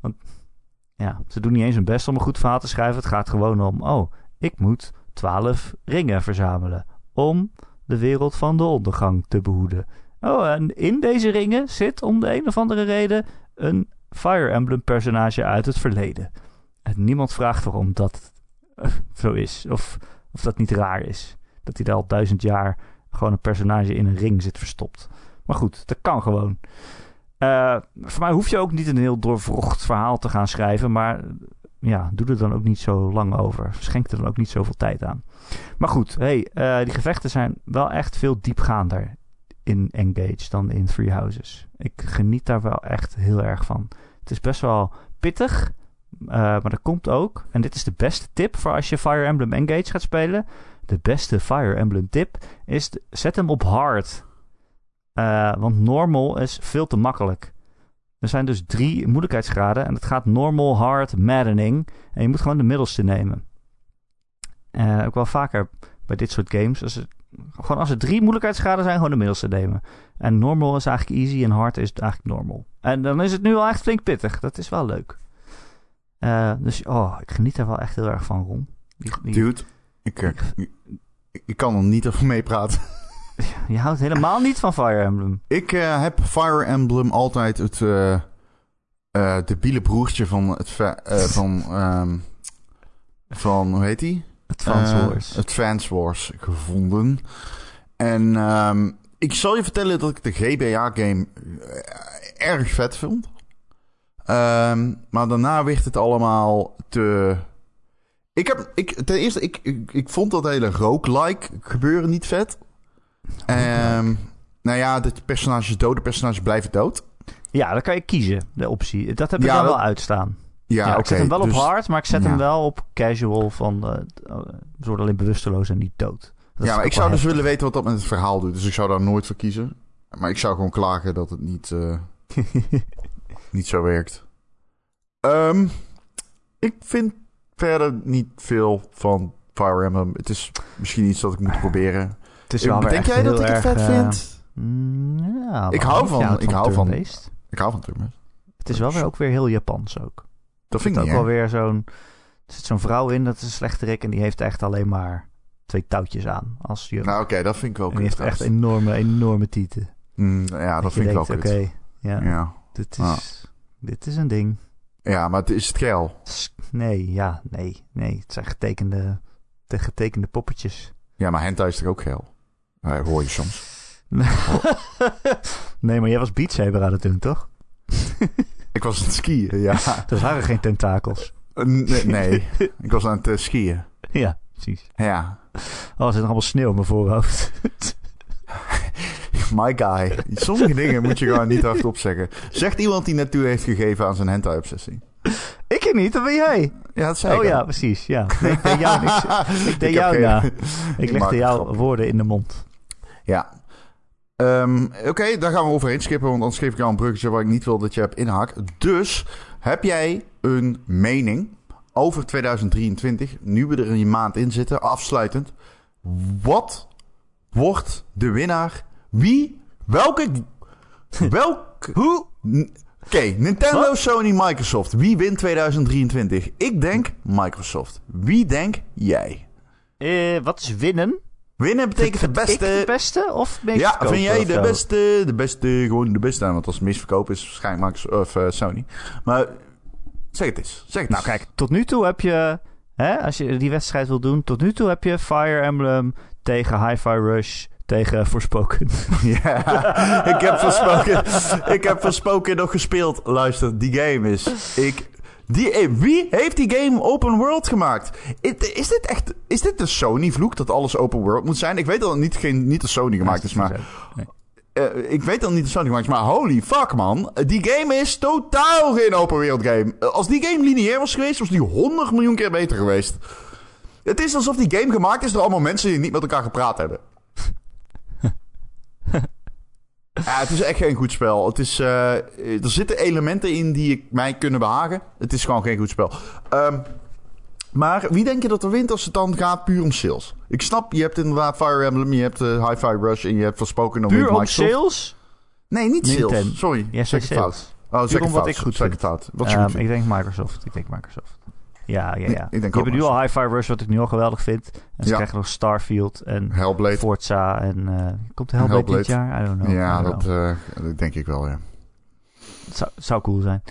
Speaker 2: Want ja, ze doen niet eens hun best om een goed verhaal te schrijven. Het gaat gewoon om, oh, ik moet twaalf ringen verzamelen om de wereld van de ondergang te behoeden. Oh, en in deze ringen zit om de een of andere reden een Fire Emblem personage uit het verleden. En niemand vraagt waarom dat zo is. Of, of dat niet raar is. Dat hij daar al duizend jaar gewoon een personage in een ring zit verstopt. Maar goed, dat kan gewoon. Eh, voor mij hoef je ook niet een heel doorvrocht verhaal te gaan schrijven. Maar ja, doe er dan ook niet zo lang over. Schenk er dan ook niet zoveel tijd aan. Maar goed, hey, eh, die gevechten zijn wel echt veel diepgaander in Engage dan in Three Houses. Ik geniet daar wel echt heel erg van. Het is best wel pittig. eh, maar dat komt ook. En dit is de beste tip voor als je Fire Emblem Engage gaat spelen. De beste Fire Emblem tip is: zet hem op hard. Eh, want normal is veel te makkelijk. Er zijn dus drie moeilijkheidsgraden. En het gaat normal, hard, maddening. En je moet gewoon de middelste nemen. Eh, ook wel vaker bij dit soort games. Als er, gewoon als er drie moeilijkheidsgraden zijn, gewoon de middelste nemen. En normal is eigenlijk easy en hard is eigenlijk normal. En dan is het nu wel echt flink pittig. Dat is wel leuk. Eh, dus oh, ik geniet er wel echt heel erg van, Ron. Die, die-
Speaker 3: Dude, ik, eh, ik, ik kan er niet over meepraten.
Speaker 2: Je houdt helemaal niet van Fire Emblem.
Speaker 3: Ik eh, heb Fire Emblem altijd het eh eh debiele broertje van het van ehm, van hoe heet die?
Speaker 2: Het Advance Wars.
Speaker 3: Advance Wars gevonden. En ehm, ik zal je vertellen dat ik de GBA-game erg vet vond. Ehm, maar daarna werd het allemaal te... Ik heb, ik, ten eerste, ik, ik, ik vond dat hele roguelike gebeuren niet vet. Ehm nou ja, de personages dood, de personages blijven dood.
Speaker 2: Ja, dan kan je kiezen, de optie. Dat heb ik
Speaker 3: Ja,
Speaker 2: dan
Speaker 3: dat-
Speaker 2: wel uitstaan.
Speaker 3: Ja,
Speaker 2: Ja, ik zet hem wel
Speaker 3: dus-
Speaker 2: op hard, maar ik zet
Speaker 3: ja.
Speaker 2: hem wel op casual van uh, alleen bewusteloos en niet dood. Dat
Speaker 3: Ja, maar ik zou dus willen weten wat dat met het verhaal doet. Dus ik zou daar nooit voor kiezen. Maar ik zou gewoon klagen dat het niet, eh, niet zo werkt. Ehm, ik vind verder niet veel van Fire Emblem. Het is misschien iets dat ik moet proberen.
Speaker 2: Het is wel weer
Speaker 3: Denk jij dat
Speaker 2: heel
Speaker 3: ik het vet
Speaker 2: eh,
Speaker 3: vind?
Speaker 2: mm, ja,
Speaker 3: Ik hou van- ik hou van-. Ik hou van.
Speaker 2: Het is wel weer ook weer heel Japans ook.
Speaker 3: Dat vind ik
Speaker 2: ook wel weer zo'n... Er zit zo'n vrouw in, dat is een slechterik. En die heeft echt alleen maar twee touwtjes aan. Als je,
Speaker 3: Nou, oké, dat vind ik wel
Speaker 2: en die heeft echt enorme, enorme tieten.
Speaker 3: Mm, ja, dat vind ik
Speaker 2: denkt,
Speaker 3: kut.
Speaker 2: Oké, ja,
Speaker 3: Ja.
Speaker 2: dit,
Speaker 3: Ah.
Speaker 2: is, dit is een ding.
Speaker 3: ja, maar het is het geil.
Speaker 2: Nee, ja, nee, nee. Het zijn getekende, de getekende poppetjes.
Speaker 3: Ja, maar hentai is toch ook geil? Ja, hoor je soms.
Speaker 2: nee, maar jij was Beat Saber aan het doen, toch?
Speaker 3: Ik was aan het skiën, ja.
Speaker 2: Er waren geen tentakels.
Speaker 3: nee, nee, ik was aan het eh, skiën.
Speaker 2: Ja, precies.
Speaker 3: Ja,
Speaker 2: Oh, er zit nog allemaal sneeuw op mijn voorhoofd.
Speaker 3: my guy. Sommige dingen moet je gewoon niet hardop zeggen. Zegt iemand die toe heeft gegeven aan zijn hentai-obsessie.
Speaker 2: ik niet, dat ben jij.
Speaker 3: Ja, dat zei
Speaker 2: Oh
Speaker 3: ik
Speaker 2: ja, precies. Ja. Nee, ik deed jou niks. Ik deed
Speaker 3: Ik
Speaker 2: jou na. Ik
Speaker 3: maak
Speaker 2: legde jouw woorden in de mond.
Speaker 3: Ja. Ehm, Oké, daar gaan we overheen skippen, want anders geef ik jou een bruggetje waar ik niet wil dat je hebt inhaakt. Dus, heb jij een mening over 2023, nu we er een maand in zitten, afsluitend. Wat wordt de winnaar? Wie? Welke? Welk? Hoe? Oké, Nintendo? Sony, Microsoft. Wie wint 2023? Ik denk Microsoft. Wie denk jij?
Speaker 2: Eh, wat is winnen?
Speaker 3: Winnen betekent de
Speaker 2: ik
Speaker 3: beste.
Speaker 2: de beste of meest
Speaker 3: Ja, vind jij de beste, de beste, gewoon de beste? Want als verkopen is waarschijnlijk Microsoft of eh, Sony. Maar zeg het eens. Zeg het
Speaker 2: Nou
Speaker 3: eens.
Speaker 2: kijk, tot nu toe heb je... Hè, als je die wedstrijd wil doen... Tot nu toe heb je Fire Emblem tegen Hi-Fi Rush tegen Forspoken.
Speaker 3: Ja, ik heb versproken. ik heb versproken nog gespeeld. Luister, die game is. Ik. Die, eh, wie heeft die game open world gemaakt? Is, dit echt. Is dit de Sony-vloek dat alles open world moet zijn? Ik weet dat het niet, geen, niet de Sony gemaakt is, maar. Eh, ik weet dat het niet de Sony gemaakt is, maar holy fuck man. Die game is totaal geen open wereld game. Eh, Als die game lineair was geweest, was die 100 miljoen keer beter geweest. Het is alsof die game gemaakt is door allemaal mensen die niet met elkaar gepraat hebben. Ja, het is echt geen goed spel. Het is, eh, er zitten elementen in die ik, mij kunnen behagen. Het is gewoon geen goed spel. Ehm, maar wie denk je dat er wint als het dan gaat puur om sales? Ik snap, je hebt inderdaad Fire Emblem, je hebt uh, Hi-Fi Rush en je hebt Verspoken nog
Speaker 2: Puur om
Speaker 3: Microsoft.
Speaker 2: sales?
Speaker 3: Nee, niet sales. Sorry,
Speaker 2: Jij
Speaker 3: zeg het fout. Oh, zeg het
Speaker 2: wat
Speaker 3: fout.
Speaker 2: ik goed
Speaker 3: zeg
Speaker 2: vind.
Speaker 3: het fout. Wat je
Speaker 2: Ehm, ik denk Microsoft. Ik denk Microsoft. Ja, ja, ja.
Speaker 3: Ik denk
Speaker 2: je hebt nu al Hi-Fi Rush, wat ik nu al geweldig vind. En ze
Speaker 3: Ja.
Speaker 2: krijgen nog Starfield en
Speaker 3: Hellblade.
Speaker 2: Forza en... eh komt de Hellblade, dit jaar? I don't know.
Speaker 3: ja,
Speaker 2: don't
Speaker 3: dat, eh, dat denk ik wel, ja.
Speaker 2: Het zou, zou cool zijn.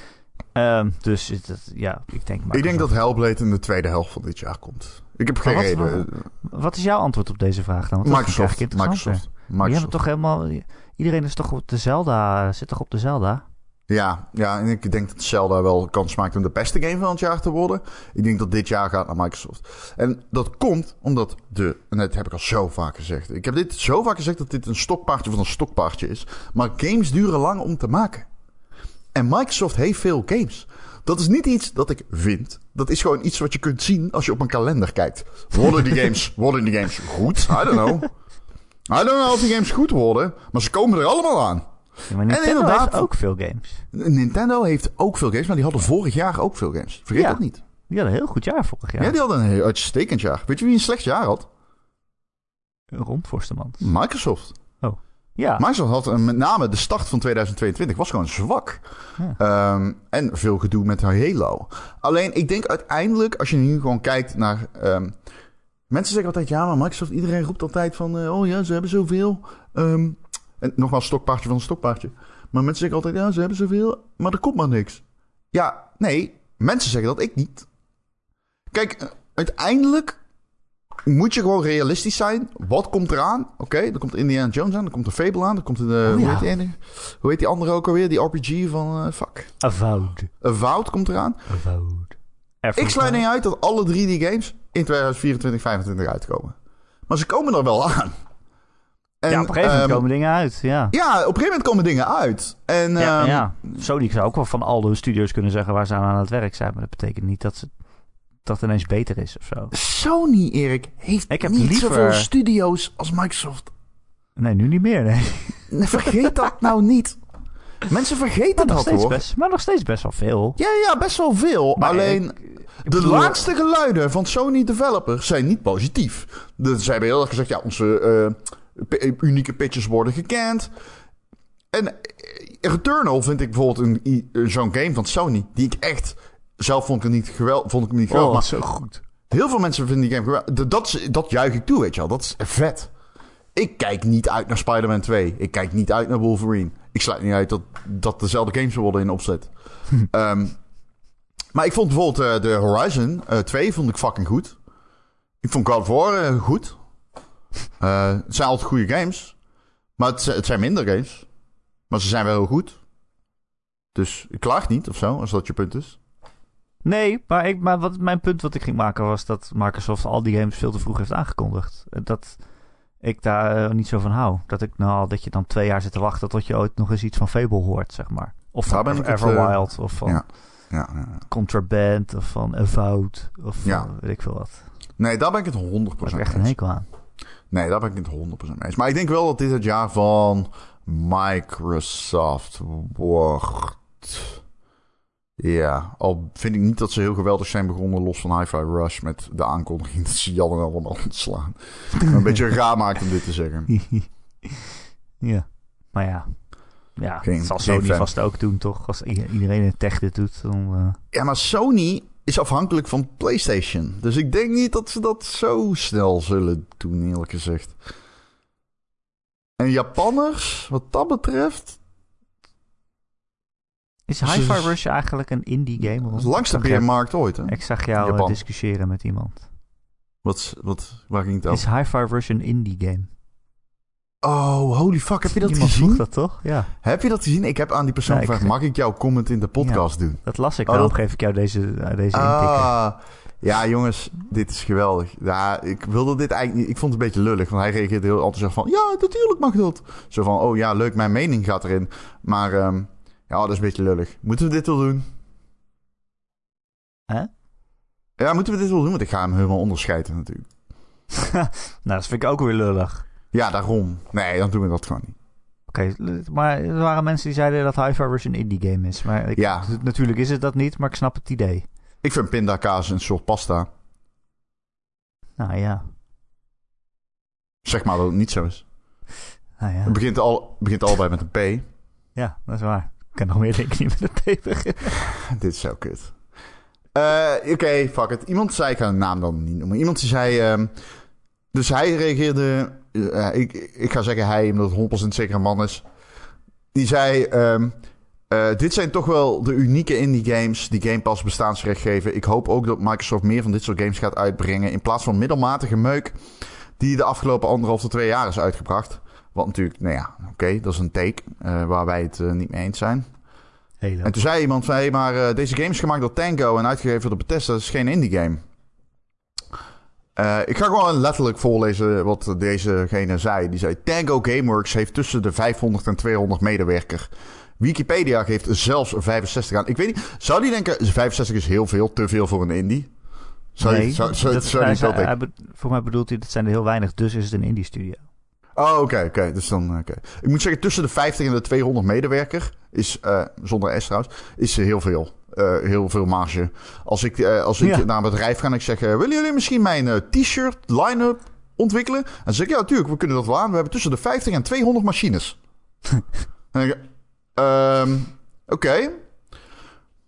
Speaker 2: Ehm, dus het- ja, ik denk
Speaker 3: Ik denk dat Hellblade in de tweede helft van dit jaar komt. Ik heb geen
Speaker 2: Maar wat-
Speaker 3: reden.
Speaker 2: Wat is jouw antwoord op deze vraag dan? Want dat
Speaker 3: Microsoft. Microsoft.
Speaker 2: Maar je hebt
Speaker 3: Microsoft.
Speaker 2: toch helemaal... Iedereen is toch op de Zelda... Zit toch op de Zelda?
Speaker 3: Ja, ja, en ik denk dat Zelda wel kans maakt om de beste game van het jaar te worden. Ik denk dat dit jaar gaat naar Microsoft. En dat komt omdat de, en dat heb ik al zo vaak gezegd. Ik heb dit zo vaak gezegd dat dit een stokpaardje van een stokpaardje is. Maar games duren lang om te maken. En Microsoft heeft veel games. Dat is niet iets dat ik vind. Dat is gewoon iets wat je kunt zien als je op een kalender kijkt. Worden die games, worden die games goed? I don't know. I don't know of die games goed worden, maar ze komen er allemaal aan.
Speaker 2: Ja, maar Nintendo
Speaker 3: inderdaad-
Speaker 2: heeft ook veel games.
Speaker 3: Nintendo heeft ook veel games, maar die hadden vorig jaar ook veel games. Vergeet
Speaker 2: Ja.
Speaker 3: dat niet.
Speaker 2: Die hadden een heel goed jaar vorig
Speaker 3: Ja,
Speaker 2: jaar.
Speaker 3: die hadden een heel uitstekend jaar. Weet je wie een slecht jaar had?
Speaker 2: Forstemans.
Speaker 3: Microsoft.
Speaker 2: Ja,
Speaker 3: Microsoft had met name de start van 2022 was gewoon zwak.
Speaker 2: Ja.
Speaker 3: Ehm, en veel gedoe met Halo. Alleen, ik denk uiteindelijk, als je nu gewoon kijkt naar... ehm, mensen zeggen altijd, ja, maar Microsoft, iedereen roept altijd van... eh, oh ja, ze hebben zoveel. Ehm, en nogmaals, stokpaardje van een stokpaardje. Maar mensen zeggen altijd, ja, ze hebben zoveel, maar er komt maar niks. Ja, nee, mensen zeggen dat, ik niet. Kijk, eh, uiteindelijk moet je gewoon realistisch zijn. Wat komt eraan? Oké, er komt Indiana Jones aan, er komt een Fable aan, er komt een... eh,
Speaker 2: Oh,
Speaker 3: hoe,
Speaker 2: ja.
Speaker 3: heet die hoe heet die andere ook alweer? Die RPG van... eh, fuck.
Speaker 2: Avowed.
Speaker 3: Avowed komt eraan.
Speaker 2: Avowed.
Speaker 3: Ik sluit niet uit dat alle drie die games in 2024, 2025 uitkomen. Maar ze komen er wel aan. En,
Speaker 2: ja, op een gegeven moment
Speaker 3: ehm,
Speaker 2: komen dingen uit, ja.
Speaker 3: Ja, op een gegeven moment komen dingen uit. En,
Speaker 2: Ja,
Speaker 3: ehm,
Speaker 2: ja. Sony zou ook wel van al de studios kunnen zeggen waar ze aan aan het werk zijn. Maar dat betekent niet dat, ze, dat het ineens beter is of zo.
Speaker 3: Sony, Erik, heeft
Speaker 2: Ik heb
Speaker 3: niet
Speaker 2: liever-
Speaker 3: zoveel studio's als Microsoft.
Speaker 2: Nee, nu niet meer, nee.
Speaker 3: Vergeet dat nou niet. Mensen vergeten dat
Speaker 2: steeds
Speaker 3: hoor.
Speaker 2: best, maar nog steeds best wel veel.
Speaker 3: Ja, ja, best wel veel.
Speaker 2: Maar
Speaker 3: Alleen,
Speaker 2: ik-
Speaker 3: de laatste geluiden van Sony developers zijn niet positief. Dus ze hebben heel erg gezegd, ja, onze eh, unieke pitches worden gekend. En eh, Returnal vind ik bijvoorbeeld een, zo'n game van Sony, die ik echt... Zelf vond ik niet geweldig, vond ik niet geweldig,
Speaker 2: Oh,
Speaker 3: maar
Speaker 2: zo goed.
Speaker 3: Heel veel mensen vinden die game geweldig. Dat, dat juich ik toe, weet je wel. Dat is vet. Ik kijk niet uit naar Spider-Man 2. Ik kijk niet uit naar Wolverine. Ik sluit niet uit dat, dat dezelfde games worden in opzet. Ehm, maar ik vond bijvoorbeeld eh, de Horizon eh, 2 vond ik fucking goed. Ik vond God of War eh, goed. Eh, het zijn altijd goede games. Maar het, het zijn minder games. Maar ze zijn wel heel goed. Dus ik klaag niet of zo, als dat je punt is.
Speaker 2: Nee, maar, ik, maar wat, mijn punt wat ik ging maken was dat Microsoft al die games veel te vroeg heeft aangekondigd. Dat ik daar eh, niet zo van hou. Dat, ik, nou, dat je dan twee jaar zit te wachten tot je ooit nog eens iets van Fable hoort, zeg maar. Of van
Speaker 3: het,
Speaker 2: Everwild, of van
Speaker 3: ja. Ja, ja.
Speaker 2: Contraband, of van Avowed, of van weet ik veel wat.
Speaker 3: Nee, daar ben ik het 100%
Speaker 2: Daar heb ik echt een hekel aan.
Speaker 3: Nee, daar ben ik het 100% mee eens. Maar ik denk wel dat dit het jaar van Microsoft wordt. Ja, al vind ik niet dat ze heel geweldig zijn begonnen, los van Hi-Fi Rush, met de aankondiging dat ze Jan en allemaal ontslaan. een beetje raar maakt om dit te zeggen.
Speaker 2: ja, maar ja. Ja,
Speaker 3: Geen-
Speaker 2: dat zal Sony
Speaker 3: fan.
Speaker 2: vast ook doen, toch? Als iedereen in tech dit doet, dan... eh,
Speaker 3: Ja, maar Sony is afhankelijk van PlayStation. Dus ik denk niet dat ze dat zo snel zullen doen, eerlijk gezegd. En Japanners, wat dat betreft,
Speaker 2: Is
Speaker 3: Ze-
Speaker 2: Hi-Fi Rush eigenlijk een indie game?
Speaker 3: de langste beermarkt ooit. Hè?
Speaker 2: Ik zag jou eh,
Speaker 3: Japan.
Speaker 2: discussiëren met iemand.
Speaker 3: Wat, wat, waar ging het over?
Speaker 2: Is Hi-Fi Rush een indie game?
Speaker 3: Oh, holy fuck, heb je dat
Speaker 2: Iemand
Speaker 3: gezien?
Speaker 2: vroeg dat toch? Ja,
Speaker 3: Heb je dat gezien? Ik heb aan die persoon
Speaker 2: ik-
Speaker 3: gevraagd, mag ik jouw comment in de podcast doen?
Speaker 2: dat las ik.
Speaker 3: Oh,
Speaker 2: Daarom
Speaker 3: dat-
Speaker 2: geef ik jou deze, uh, deze.
Speaker 3: Ah, ja jongens, dit is geweldig. Ja, ik wilde dit eigenlijk niet, ik vond het een beetje lullig, want hij reageerde heel enthousiast van, ja, natuurlijk mag dat. Zo van, oh ja, leuk, mijn mening gaat erin. Maar, ehm, ja, dat is een beetje lullig. Moeten we dit wel doen?
Speaker 2: Hè?
Speaker 3: Ja, moeten we dit wel doen? Want ik ga hem helemaal onderscheiden natuurlijk.
Speaker 2: nou, dat vind ik ook weer lullig.
Speaker 3: Ja, daarom. Nee, dan doen we dat gewoon niet.
Speaker 2: Oké, maar er waren mensen die zeiden dat Hi-Fi Rush een indie game is. Maar ik,
Speaker 3: Ja.
Speaker 2: natuurlijk is het dat niet, maar ik snap het idee.
Speaker 3: Ik vind pindakaas een soort pasta.
Speaker 2: Nou ja,
Speaker 3: Zeg maar dat het niet zo is.
Speaker 2: nou ja.
Speaker 3: Het begint, al, begint allebei met een P.
Speaker 2: Ja, dat is waar. Ik kan nog meer dingen niet met een P beginnen.
Speaker 3: Dit is zo kut. Eh, Oké, fuck it. Iemand zei, ik ga de naam dan niet noemen. Iemand die zei... ehm, dus hij reageerde... eh, ik, ik ga zeggen hij, omdat het 100% zeker een man is. Die zei... ehm, eh, dit zijn toch wel de unieke indie games die Game Pass bestaansrecht geven. Ik hoop ook dat Microsoft meer van dit soort games gaat uitbrengen. In plaats van middelmatige meuk die de afgelopen anderhalf tot twee jaar is uitgebracht. Wat natuurlijk, nou ja, oké, dat is een take eh, waar wij het niet mee eens zijn. En toen zei iemand van, hé, maar deze game is gemaakt door Tango en uitgegeven door Bethesda. Dat is geen indie game. Eh, ik ga gewoon letterlijk voorlezen wat dezegene zei. Die zei, Tango Gameworks heeft tussen de 500 en 200 medewerker. Wikipedia geeft zelfs 65 aan. Ik weet niet, zou die denken, 65 is heel veel, te veel voor een indie? Zou
Speaker 2: nee,
Speaker 3: je, zou, zou,
Speaker 2: dat,
Speaker 3: zou
Speaker 2: hij hij voor mij bedoelt hij, dat zijn er heel weinig, dus is het een indie studio.
Speaker 3: Oh, oké, oké. Dus dan, oké. Ik moet zeggen, tussen de 50 en de 200 medewerker is, eh, zonder S trouwens, is heel veel. Eh, heel veel marge. Als ik, eh, als ik
Speaker 2: Ja.
Speaker 3: naar een bedrijf ga en ik zeg, eh, willen jullie misschien mijn t-shirt line-up ontwikkelen? En zeg ik, ja, natuurlijk, we kunnen dat wel aan. We hebben tussen de 50 en 200 machines. ehm, oké.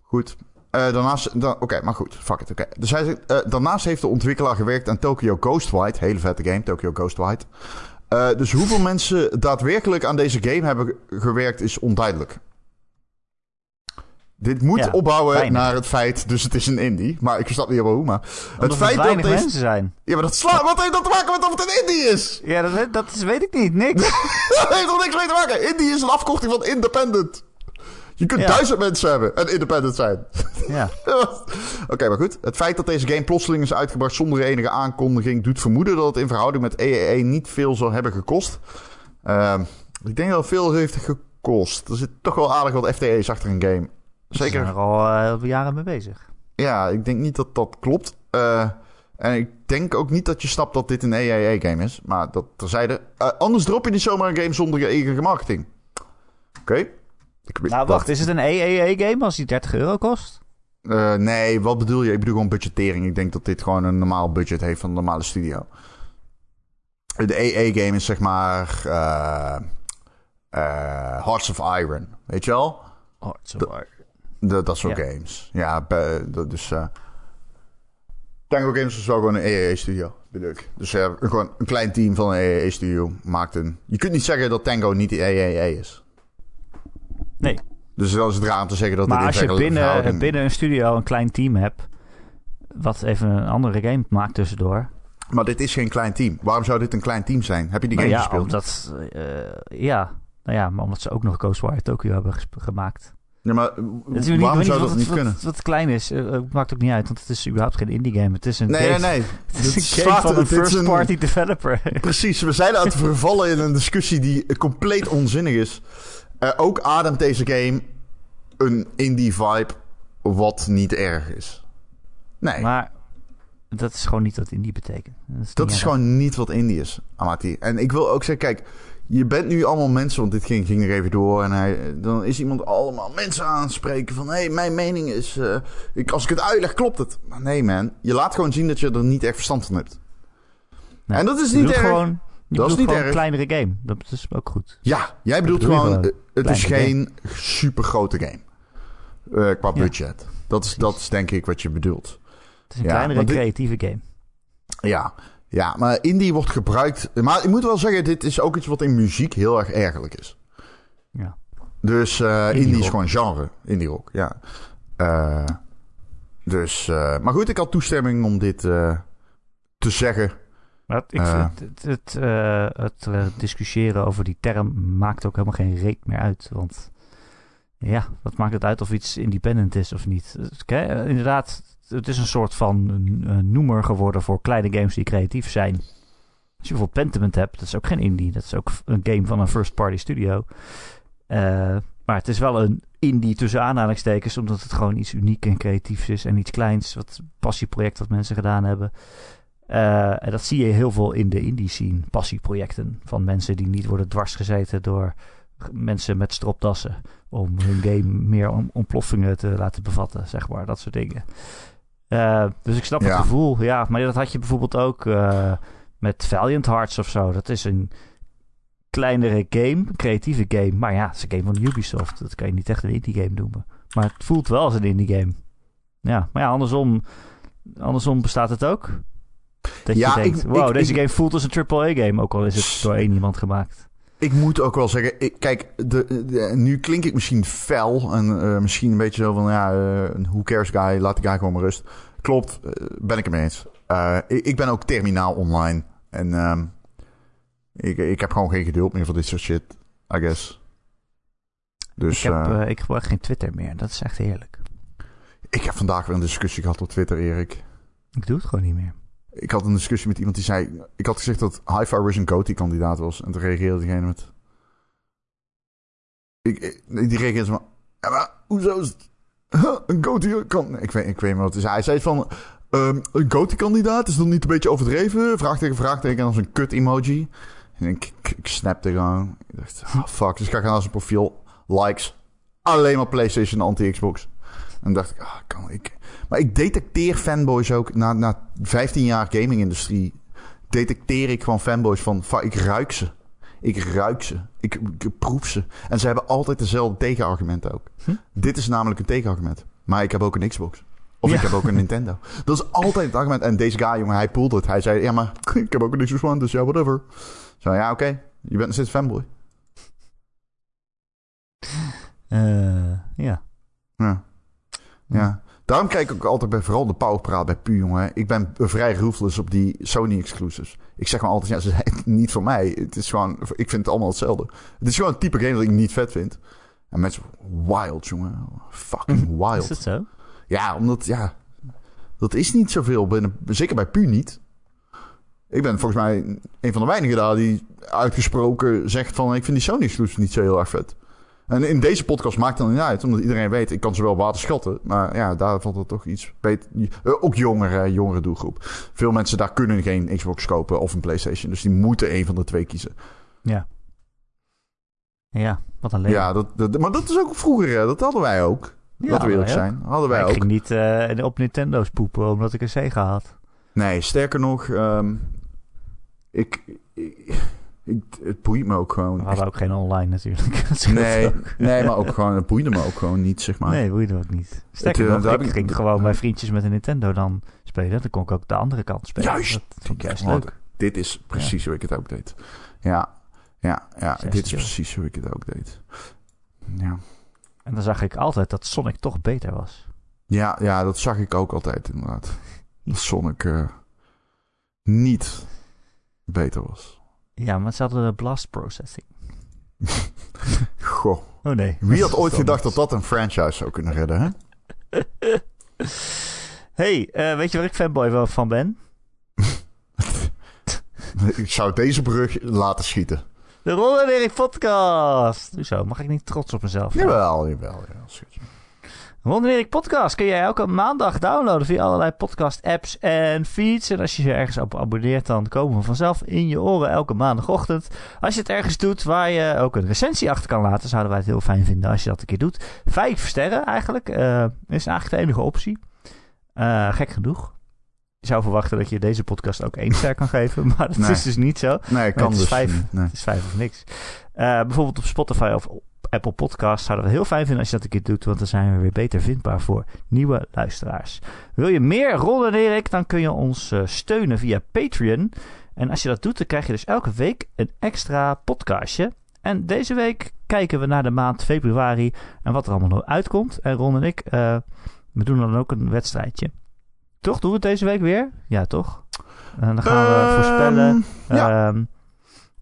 Speaker 3: Goed. Daarnaast, da- oké, maar goed, fuck it, oké. Dus hij zegt, daarnaast heeft de ontwikkelaar gewerkt aan Tokyo Ghostwide. Hele vette game, Tokyo Ghostwide. Eh, dus hoeveel mensen daadwerkelijk aan deze game hebben ge- gewerkt is onduidelijk. Dit moet
Speaker 2: Ja,
Speaker 3: opbouwen
Speaker 2: weinig.
Speaker 3: naar het feit, dus het is een indie. Maar ik snap niet helemaal hoe, maar...
Speaker 2: Omdat
Speaker 3: het feit dat
Speaker 2: mensen zijn.
Speaker 3: Ja, maar dat slaat... Wat heeft dat te maken met of het een indie is?
Speaker 2: Ja, dat, dat is, weet ik niet. Niks.
Speaker 3: dat heeft er niks mee te maken. Indie is een afkorting van independent. Je kunt
Speaker 2: Ja.
Speaker 3: duizend mensen hebben en independent zijn.
Speaker 2: ja.
Speaker 3: Oké, maar goed. Het feit dat deze game plotseling is uitgebracht zonder enige aankondiging... doet vermoeden dat het in verhouding met EEE niet veel zal hebben gekost. Ehm, ik denk dat het veel heeft gekost. Er zit toch wel aardig wat FTE's achter een game.
Speaker 2: Ze zijn
Speaker 3: Zeker.
Speaker 2: er al eh, jaren mee bezig.
Speaker 3: Ja, ik denk niet dat dat klopt. Eh, en ik denk ook niet dat je snapt dat dit een EAA-game is. Maar dat terzijde. Eh, anders drop je niet zomaar een game zonder je eigen marketing. Oké.
Speaker 2: Nou,
Speaker 3: dat-
Speaker 2: wacht. Is het een EEE-game als die 30 euro kost?
Speaker 3: Nee, wat bedoel je? Ik bedoel gewoon budgettering. Ik denk dat dit gewoon een normaal budget heeft van een normale studio. De EA-game is zeg maar... eh, Hearts of Iron. Weet je wel?
Speaker 2: Oh, zo
Speaker 3: De- De, dat soort
Speaker 2: Ja.
Speaker 3: games. Ja, dat- dus... Tango Games is wel gewoon een EA-studio, bedoel ik. Dus ja, gewoon een klein team van een EA-studio maakt een... Je kunt niet zeggen dat Tango niet de EAA is.
Speaker 2: Nee,
Speaker 3: Dus dan is het raar om te zeggen dat
Speaker 2: maar als je binnen,
Speaker 3: verhouding-
Speaker 2: binnen een studio een klein team hebt... wat even een andere game maakt tussendoor...
Speaker 3: Maar dit is geen klein team. Waarom zou dit een klein team zijn? Heb je die
Speaker 2: Nou
Speaker 3: game
Speaker 2: ja,
Speaker 3: gespeeld?
Speaker 2: omdat... eh, ja, nou ja, maar omdat ze ook nog Ghostwire Tokyo hebben gemaakt.
Speaker 3: Ja, maar
Speaker 2: Het is niet-
Speaker 3: waarom
Speaker 2: weet
Speaker 3: zou
Speaker 2: niet
Speaker 3: dat niet
Speaker 2: wat,
Speaker 3: kunnen?
Speaker 2: Wat, wat klein is, het maakt ook niet uit, want het is überhaupt geen indie game. Het is een
Speaker 3: Nee,
Speaker 2: game,
Speaker 3: nee, nee.
Speaker 2: Het is een game van een
Speaker 3: dit is
Speaker 2: first party developer.
Speaker 3: Precies, we zijn aan het vervallen in een discussie die compleet onzinnig is. Eh, ook ademt deze game een indie vibe, wat niet erg is. Nee,
Speaker 2: maar dat is gewoon niet wat indie betekent. Dat is,
Speaker 3: dat
Speaker 2: niet
Speaker 3: is gewoon niet wat indie is, Amati. En ik wil ook zeggen, kijk, je bent nu allemaal mensen, want dit ging, ging er even door. En hij, dan is iemand allemaal mensen aanspreken van... hé, hey, mijn mening is... eh, ik, als ik het uitleg, klopt het. Maar nee, man. Je laat gewoon zien dat je er niet echt verstand van hebt.
Speaker 2: Nee,
Speaker 3: En dat is niet erg.
Speaker 2: gewoon,
Speaker 3: Dat is niet
Speaker 2: gewoon
Speaker 3: erg.
Speaker 2: een kleinere game. Dat is ook goed.
Speaker 3: Ja, jij bedoelt
Speaker 2: bedoel
Speaker 3: gewoon... eh, het is geen super grote game. Eh, qua
Speaker 2: Ja.
Speaker 3: budget. Dat is, dat is denk ik wat je bedoelt.
Speaker 2: Het is een
Speaker 3: Ja,
Speaker 2: kleinere
Speaker 3: dit-
Speaker 2: creatieve game.
Speaker 3: Ja, ja, maar indie wordt gebruikt... Maar ik moet wel zeggen, dit is ook iets wat in muziek heel erg ergerlijk is.
Speaker 2: Ja.
Speaker 3: Dus eh
Speaker 2: Indie
Speaker 3: indie, is gewoon genre. Indie rock, ja. Eh, dus, eh, maar goed, ik had toestemming om dit te zeggen.
Speaker 2: Maar ik
Speaker 3: Eh.
Speaker 2: vind het, het, het discussiëren over die term maakt ook helemaal geen reet meer uit. Want ja, wat maakt het uit of iets independent is of niet? Inderdaad, het is een soort van eh, noemer geworden voor kleine games die creatief zijn. Als je bijvoorbeeld Pentiment hebt, dat is ook geen indie. Dat is ook een game van een first-party studio. Eh, maar het is wel een indie tussen aanhalingstekens, omdat het gewoon iets uniek en creatiefs is en iets kleins. Wat een passieproject wat mensen gedaan hebben. Eh, en dat zie je heel veel in de indie scene. Passieprojecten van mensen die niet worden dwarsgezeten door mensen met stropdassen. Om hun game meer om, ontploffingen te laten bevatten, zeg maar. Dat soort dingen. Eh, dus ik snap het gevoel. Ja, maar dat had je bijvoorbeeld ook eh, met Valiant Hearts of zo. Dat is een kleinere game, een creatieve game. Maar ja, het is een game van Ubisoft. Dat kan je niet echt een indie game noemen. Maar het voelt wel als een indie game. Ja, maar ja, andersom, andersom bestaat het ook. Dat
Speaker 3: Ja,
Speaker 2: je denkt,
Speaker 3: ik-
Speaker 2: wow,
Speaker 3: ik-
Speaker 2: deze
Speaker 3: ik-
Speaker 2: game voelt als een AAA-game. Ook al is het door één iemand gemaakt.
Speaker 3: Ik moet ook wel zeggen, ik, kijk, de, de- nu klink ik misschien fel en eh, misschien een beetje zo van, ja, eh, een who cares guy, laat die guy gewoon maar rust. Klopt, eh, ben ik het mee eens. Ik, ik ben ook terminaal online en ehm, ik, ik heb gewoon geen geduld meer voor dit soort shit, I guess. Dus
Speaker 2: ik, heb, ik gebruik geen Twitter meer. Dat is echt heerlijk.
Speaker 3: ik heb vandaag weer een discussie gehad op Twitter, Erik.
Speaker 2: Ik doe het gewoon niet meer.
Speaker 3: Ik had een discussie met iemand die zei... Ik had gezegd dat Hi-Fi Rush een Goatee-kandidaat was. En toen reageerde diegene met... Ik, die reageerde van... Ja, maar hoezo is het... Een Goatee kan... Ik weet, ik weet niet wat het is. Hij zei van... ehm, een Goatee-kandidaat is dan niet een beetje overdreven? Vraagteken, vraagteken en als een kut-emoji. En ik, ik, snapte gewoon. Ik dacht, ah, fuck. Dus ik ga gaan naar zijn profiel. Likes. Alleen maar PlayStation anti-Xbox. En dacht ik, ah, kan ik... Maar ik detecteer fanboys ook. Na, na 15 jaar gaming-industrie detecteer ik gewoon fanboys van... Ik ruik ze. Ik ruik ze. Ik, ik proef ze. En ze hebben altijd dezelfde tegenargumenten ook.
Speaker 2: Hm?
Speaker 3: Dit is namelijk een tegenargument. Maar ik heb ook een Xbox. Of
Speaker 2: Ja.
Speaker 3: ik heb ook een Nintendo. Dat is altijd het argument. En deze guy, jongen, hij poelde het. Hij zei, ja, maar ik heb ook een Xbox One, dus ja, whatever. Zo, ja, oké. Je bent nog steeds fanboy.
Speaker 2: Eh, ja.
Speaker 3: Ja. Ja. Daarom kijk ik ook altijd bij, vooral de powerpraat bij Pu, jongen. Ik ben vrij ruthless op die Sony exclusives. Ik zeg maar altijd, ja, ze zijn niet voor mij. Het is gewoon, ik vind het allemaal hetzelfde. Het is gewoon een type game dat ik niet vet vind. En mensen, wild, jongen. Fucking wild.
Speaker 2: Is het zo?
Speaker 3: Ja, omdat, ja, dat is niet zoveel. Binnen, zeker bij Pu niet. Ik ben volgens mij een van de weinigen daar die uitgesproken zegt van... ik vind die Sony exclusives niet zo heel erg vet. En in deze podcast maakt het dan niet uit, omdat iedereen weet... ik kan ze wel water schatten, maar ja, daar valt het toch iets beter... Eh, ook jongere, jongere doelgroep. Veel mensen daar kunnen geen Xbox kopen of een Playstation. Dus die moeten een van de twee kiezen.
Speaker 2: Ja. Ja, wat een leven.
Speaker 3: Ja, dat, dat- maar dat is ook vroeger, dat hadden wij ook.
Speaker 2: Ja,
Speaker 3: Laten we eerlijk zijn. Hadden wij
Speaker 2: ik
Speaker 3: ook.
Speaker 2: ging niet eh, op Nintendo's poepen omdat ik een Sega had.
Speaker 3: Nee, sterker nog, ehm, ik, ik, ik- het boeit me ook
Speaker 2: We
Speaker 3: gewoon.
Speaker 2: hadden ook geen online natuurlijk.
Speaker 3: Nee, nee, maar ook gewoon, het boeide me ook gewoon niet, zeg maar.
Speaker 2: Nee, boeide ook niet. Sterker
Speaker 3: Het, eh,
Speaker 2: nog, ik
Speaker 3: ik-
Speaker 2: ging gewoon bij vriendjes met een Nintendo dan spelen. Dan kon ik ook de andere kant spelen.
Speaker 3: Juist.
Speaker 2: Dat vond ik juist leuk.
Speaker 3: Dit is precies hoe ik het ook deed. Ja, ja, ja, dit is precies hoe ik het ook deed. Ja.
Speaker 2: En dan zag ik altijd dat Sonic toch beter was.
Speaker 3: Ja, ja, dat zag ik ook altijd inderdaad. Dat Sonic eh, niet beter was.
Speaker 2: Ja, maar ze hadden de blast processing.
Speaker 3: Goh,
Speaker 2: Oh nee.
Speaker 3: wie had ooit gedacht dat dat een franchise zou kunnen redden, hè?
Speaker 2: Hey, eh, weet je waar ik fanboy van ben?
Speaker 3: Ik zou deze brug laten schieten.
Speaker 2: De Ron en Erik podcast. Hoezo? Mag ik niet trots op mezelf zijn?
Speaker 3: Jawel, jawel.
Speaker 2: Erik podcast kun jij elke maandag downloaden via allerlei podcast apps en feeds. En als je je ergens op abonneert, dan komen we vanzelf in je oren elke maandagochtend. Als je het ergens doet waar je ook een recensie achter kan laten, zouden wij het heel fijn vinden als je dat een keer doet. Vijf sterren eigenlijk, eh, is eigenlijk de enige optie. Eh, gek genoeg. Je zou verwachten dat je deze podcast ook één ster kan geven, maar dat
Speaker 3: Nee.
Speaker 2: is dus niet zo.
Speaker 3: Nee, kan
Speaker 2: het
Speaker 3: dus
Speaker 2: vijf.
Speaker 3: niet. Nee.
Speaker 2: Het is vijf of niks. Eh, bijvoorbeeld op Spotify of Apple Podcasts zouden we heel fijn vinden als je dat een keer doet, want dan zijn we weer beter vindbaar voor nieuwe luisteraars. Wil je meer Ron en Erik, dan kun je ons eh, steunen via Patreon. En als je dat doet, dan krijg je dus elke week een extra podcastje. En deze week kijken we naar de maand februari en wat er allemaal nog uitkomt. En Ron en ik, eh, we doen dan ook een wedstrijdje. Toch? Doen we het deze week weer? Ja, toch? En dan gaan we
Speaker 3: Ehm,
Speaker 2: voorspellen
Speaker 3: ja.
Speaker 2: Ehm,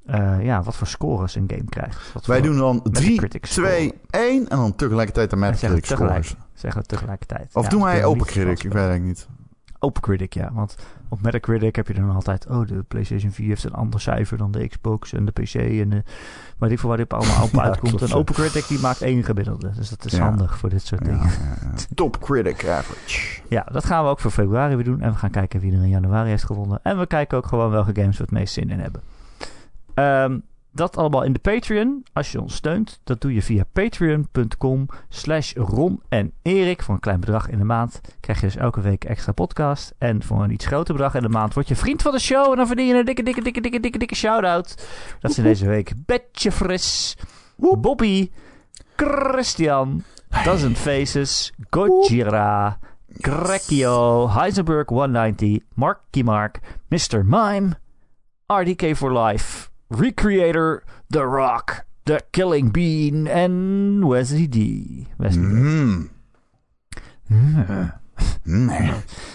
Speaker 2: eh, ja, wat voor scores een game krijgt. Wat
Speaker 3: Wij
Speaker 2: voor-
Speaker 3: doen dan 3,
Speaker 2: Metacritic
Speaker 3: 2, 1 en dan tegelijkertijd de
Speaker 2: zeggen
Speaker 3: Metacritic
Speaker 2: tegelijk.
Speaker 3: scores.
Speaker 2: Zeggen we tegelijkertijd.
Speaker 3: Of
Speaker 2: Ja,
Speaker 3: doen wij Open Critic? Ik weet het niet.
Speaker 2: Open Critic, ja. Want op Metacritic heb je dan altijd... Oh, de PlayStation 4 heeft een ander cijfer dan de Xbox en de PC. En de, weet ik veel waar dit allemaal op
Speaker 3: Ja,
Speaker 2: uitkomt. En. Open Critic die maakt één gemiddelde. Dus dat is
Speaker 3: Ja.
Speaker 2: handig voor dit soort dingen.
Speaker 3: Top Critic Average.
Speaker 2: Ja, dat gaan we ook voor februari weer doen. En we gaan kijken wie er in januari heeft gewonnen. En we kijken ook gewoon welke games we het meest zin in hebben. Ehm, dat allemaal in de Patreon. Als je ons steunt, dat doe je via patreon.com slash Ron en Erik. Voor een klein bedrag in de maand krijg je dus elke week extra podcast. En voor een iets groter bedrag in de maand word je vriend van de show. En dan verdien je een dikke, dikke, dikke, dikke, dikke, dikke shout-out. Dat is in deze week Betje Fris, Bobby, Christian, Dozen Faces, Gojira, Grekio, Heisenberg 190, Marky Mark, Mr. Mime, RDK for Life, Recreator, The Rock, The Killing Bean en Wesley D. Wesley D.
Speaker 3: Mm.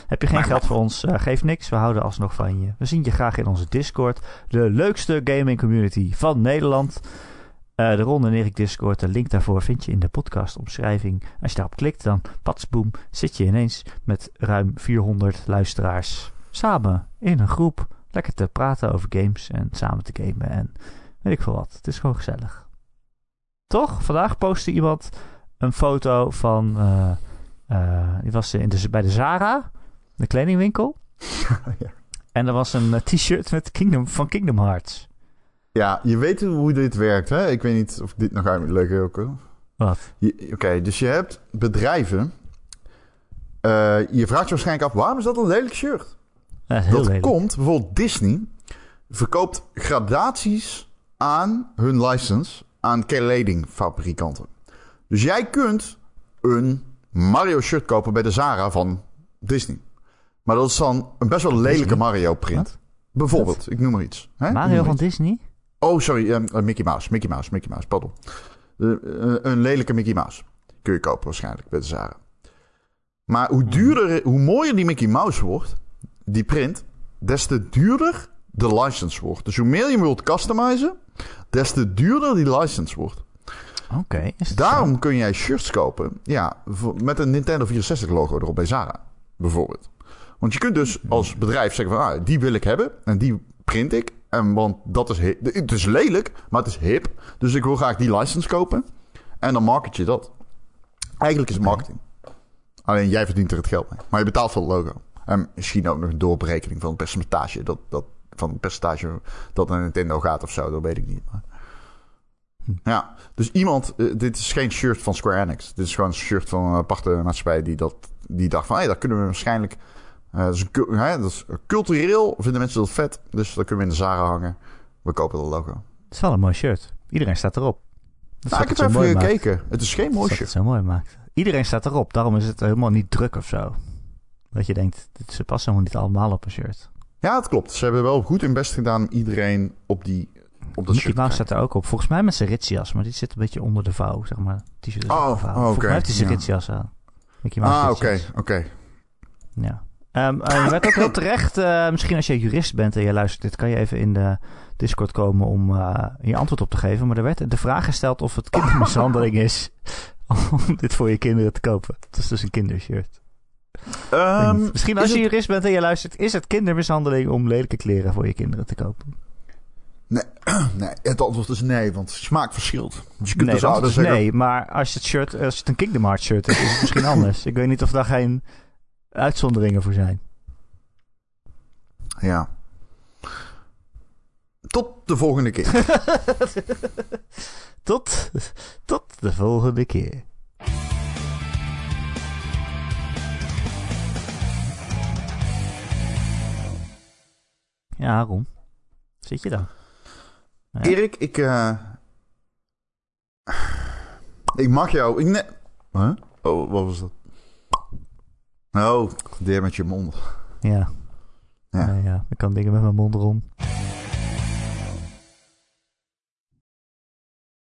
Speaker 2: Heb je geen geld voor ons? eh, geef niks. We houden alsnog van je. We zien je graag in onze Discord. De leukste gaming community van Nederland. Eh, de Ron en Erik Discord. De link daarvoor vind je in de podcastomschrijving. Als je daarop klikt, dan patsboom, zit je ineens met ruim 400 luisteraars samen in een groep. Lekker te praten over games en samen te gamen en weet ik veel wat. Het is gewoon gezellig. Toch? Vandaag postte iemand een foto van... eh, eh, die was in de, bij de Zara, de kledingwinkel.
Speaker 3: Ja.
Speaker 2: En er was een eh, t-shirt met Kingdom, van Kingdom Hearts.
Speaker 3: Ja, je weet hoe dit werkt, hè? Ik weet niet of ik dit nog uit moet leggen ook.
Speaker 2: Wat?
Speaker 3: Oké, dus je hebt bedrijven. Je vraagt je waarschijnlijk af, waarom is dat een lelijk shirt?
Speaker 2: Dat lelijk.
Speaker 3: komt, bijvoorbeeld Disney verkoopt gradaties aan hun license aan kledingfabrikanten. Dus jij kunt een Mario shirt kopen bij de Zara van Disney. Maar dat is dan een best wel lelijke
Speaker 2: Disney?
Speaker 3: Mario print. Bijvoorbeeld, ik noem maar iets. Hè?
Speaker 2: Mario van
Speaker 3: iets.
Speaker 2: Disney?
Speaker 3: Oh, sorry, ehm, eh, Mickey Mouse, Mickey Mouse, Mickey Mouse, pardon. Eh, eh, een lelijke Mickey Mouse kun je kopen waarschijnlijk bij de Zara. Maar hoe duurder, hoe mooier die Mickey Mouse wordt, die print, des te duurder de license wordt. Dus hoe meer je wilt customizen, des te duurder die license wordt.
Speaker 2: Oké.
Speaker 3: Daarom kun jij shirts kopen, ja, met een Nintendo 64 logo erop bij Zara, bijvoorbeeld. Want je kunt dus als bedrijf zeggen van, ah, die wil ik hebben en die print ik. En want dat is, hip. het is lelijk, maar het is hip. Dus ik wil graag die license kopen. En dan market je dat. Eigenlijk is het marketing. Alleen jij verdient er het geld mee. Maar je betaalt voor het logo. En misschien ook nog een doorberekening van het percentage. Dat, dat, van het percentage dat naar Nintendo gaat of zo. Dat weet ik niet. Maar... Ja, dus iemand... eh, dit is geen shirt van Square Enix. Dit is gewoon een shirt van een aparte maatschappij... die, dat, die dacht van... hé, hey, dat kunnen we waarschijnlijk... eh, dat, is hè, dat is cultureel vinden mensen dat vet. Dus dat kunnen we in de Zara hangen. We kopen dat logo.
Speaker 2: Het is wel een mooi shirt. Iedereen staat erop. Dat
Speaker 3: Nou, ik
Speaker 2: het
Speaker 3: heb even gekeken.
Speaker 2: Maakt.
Speaker 3: Het is geen
Speaker 2: Dat
Speaker 3: mooi
Speaker 2: wat
Speaker 3: shirt.
Speaker 2: het zo mooi maakt. Iedereen staat erop. Daarom is het helemaal niet druk of zo. Dat je denkt, ze passen helemaal niet allemaal op een shirt.
Speaker 3: Ja, het klopt. Ze hebben wel goed hun best gedaan om iedereen op, die, op dat
Speaker 2: Mickey Mouse staat er ook op. Volgens mij met zijn ritsjas, maar die zit een beetje onder de vouw, zeg maar. T-shirt is
Speaker 3: Oh, oh,
Speaker 2: Volgens mij heeft hij zijn
Speaker 3: ja.
Speaker 2: ritsjas aan. Mickey Mouse
Speaker 3: Ah, oké, oké.
Speaker 2: Ja. Ehm, eh, je werd ook heel terecht, eh, misschien als je jurist bent en je luistert dit, kan je even in de Discord komen om eh, je antwoord op te geven. Maar er werd de vraag gesteld of het kindermishandeling is om dit voor je kinderen te kopen. Het is dus een kindershirt.
Speaker 3: Ehm,
Speaker 2: misschien
Speaker 3: is
Speaker 2: als je jurist bent en je luistert, is het kindermishandeling om lelijke kleren voor je kinderen te kopen?
Speaker 3: Nee, nee, het antwoord is nee, want smaak verschilt. Dus je kunt
Speaker 2: Nee,
Speaker 3: dus zeggen...
Speaker 2: nee, maar als het, shirt, als het een Kingdom Hearts shirt is, is het misschien anders. Ik weet niet of daar geen uitzonderingen voor zijn.
Speaker 3: Ja. Tot de volgende keer.
Speaker 2: Tot, tot de volgende keer. Ja, Ron. Zit je dan? Ja.
Speaker 3: Erik, ik... eh, ik mag jou... Ik ne huh? Oh, wat was dat? Oh, deer met je mond.
Speaker 2: Ja.
Speaker 3: Ja.
Speaker 2: Ja. ja. Ik kan dingen met mijn mond, Ron.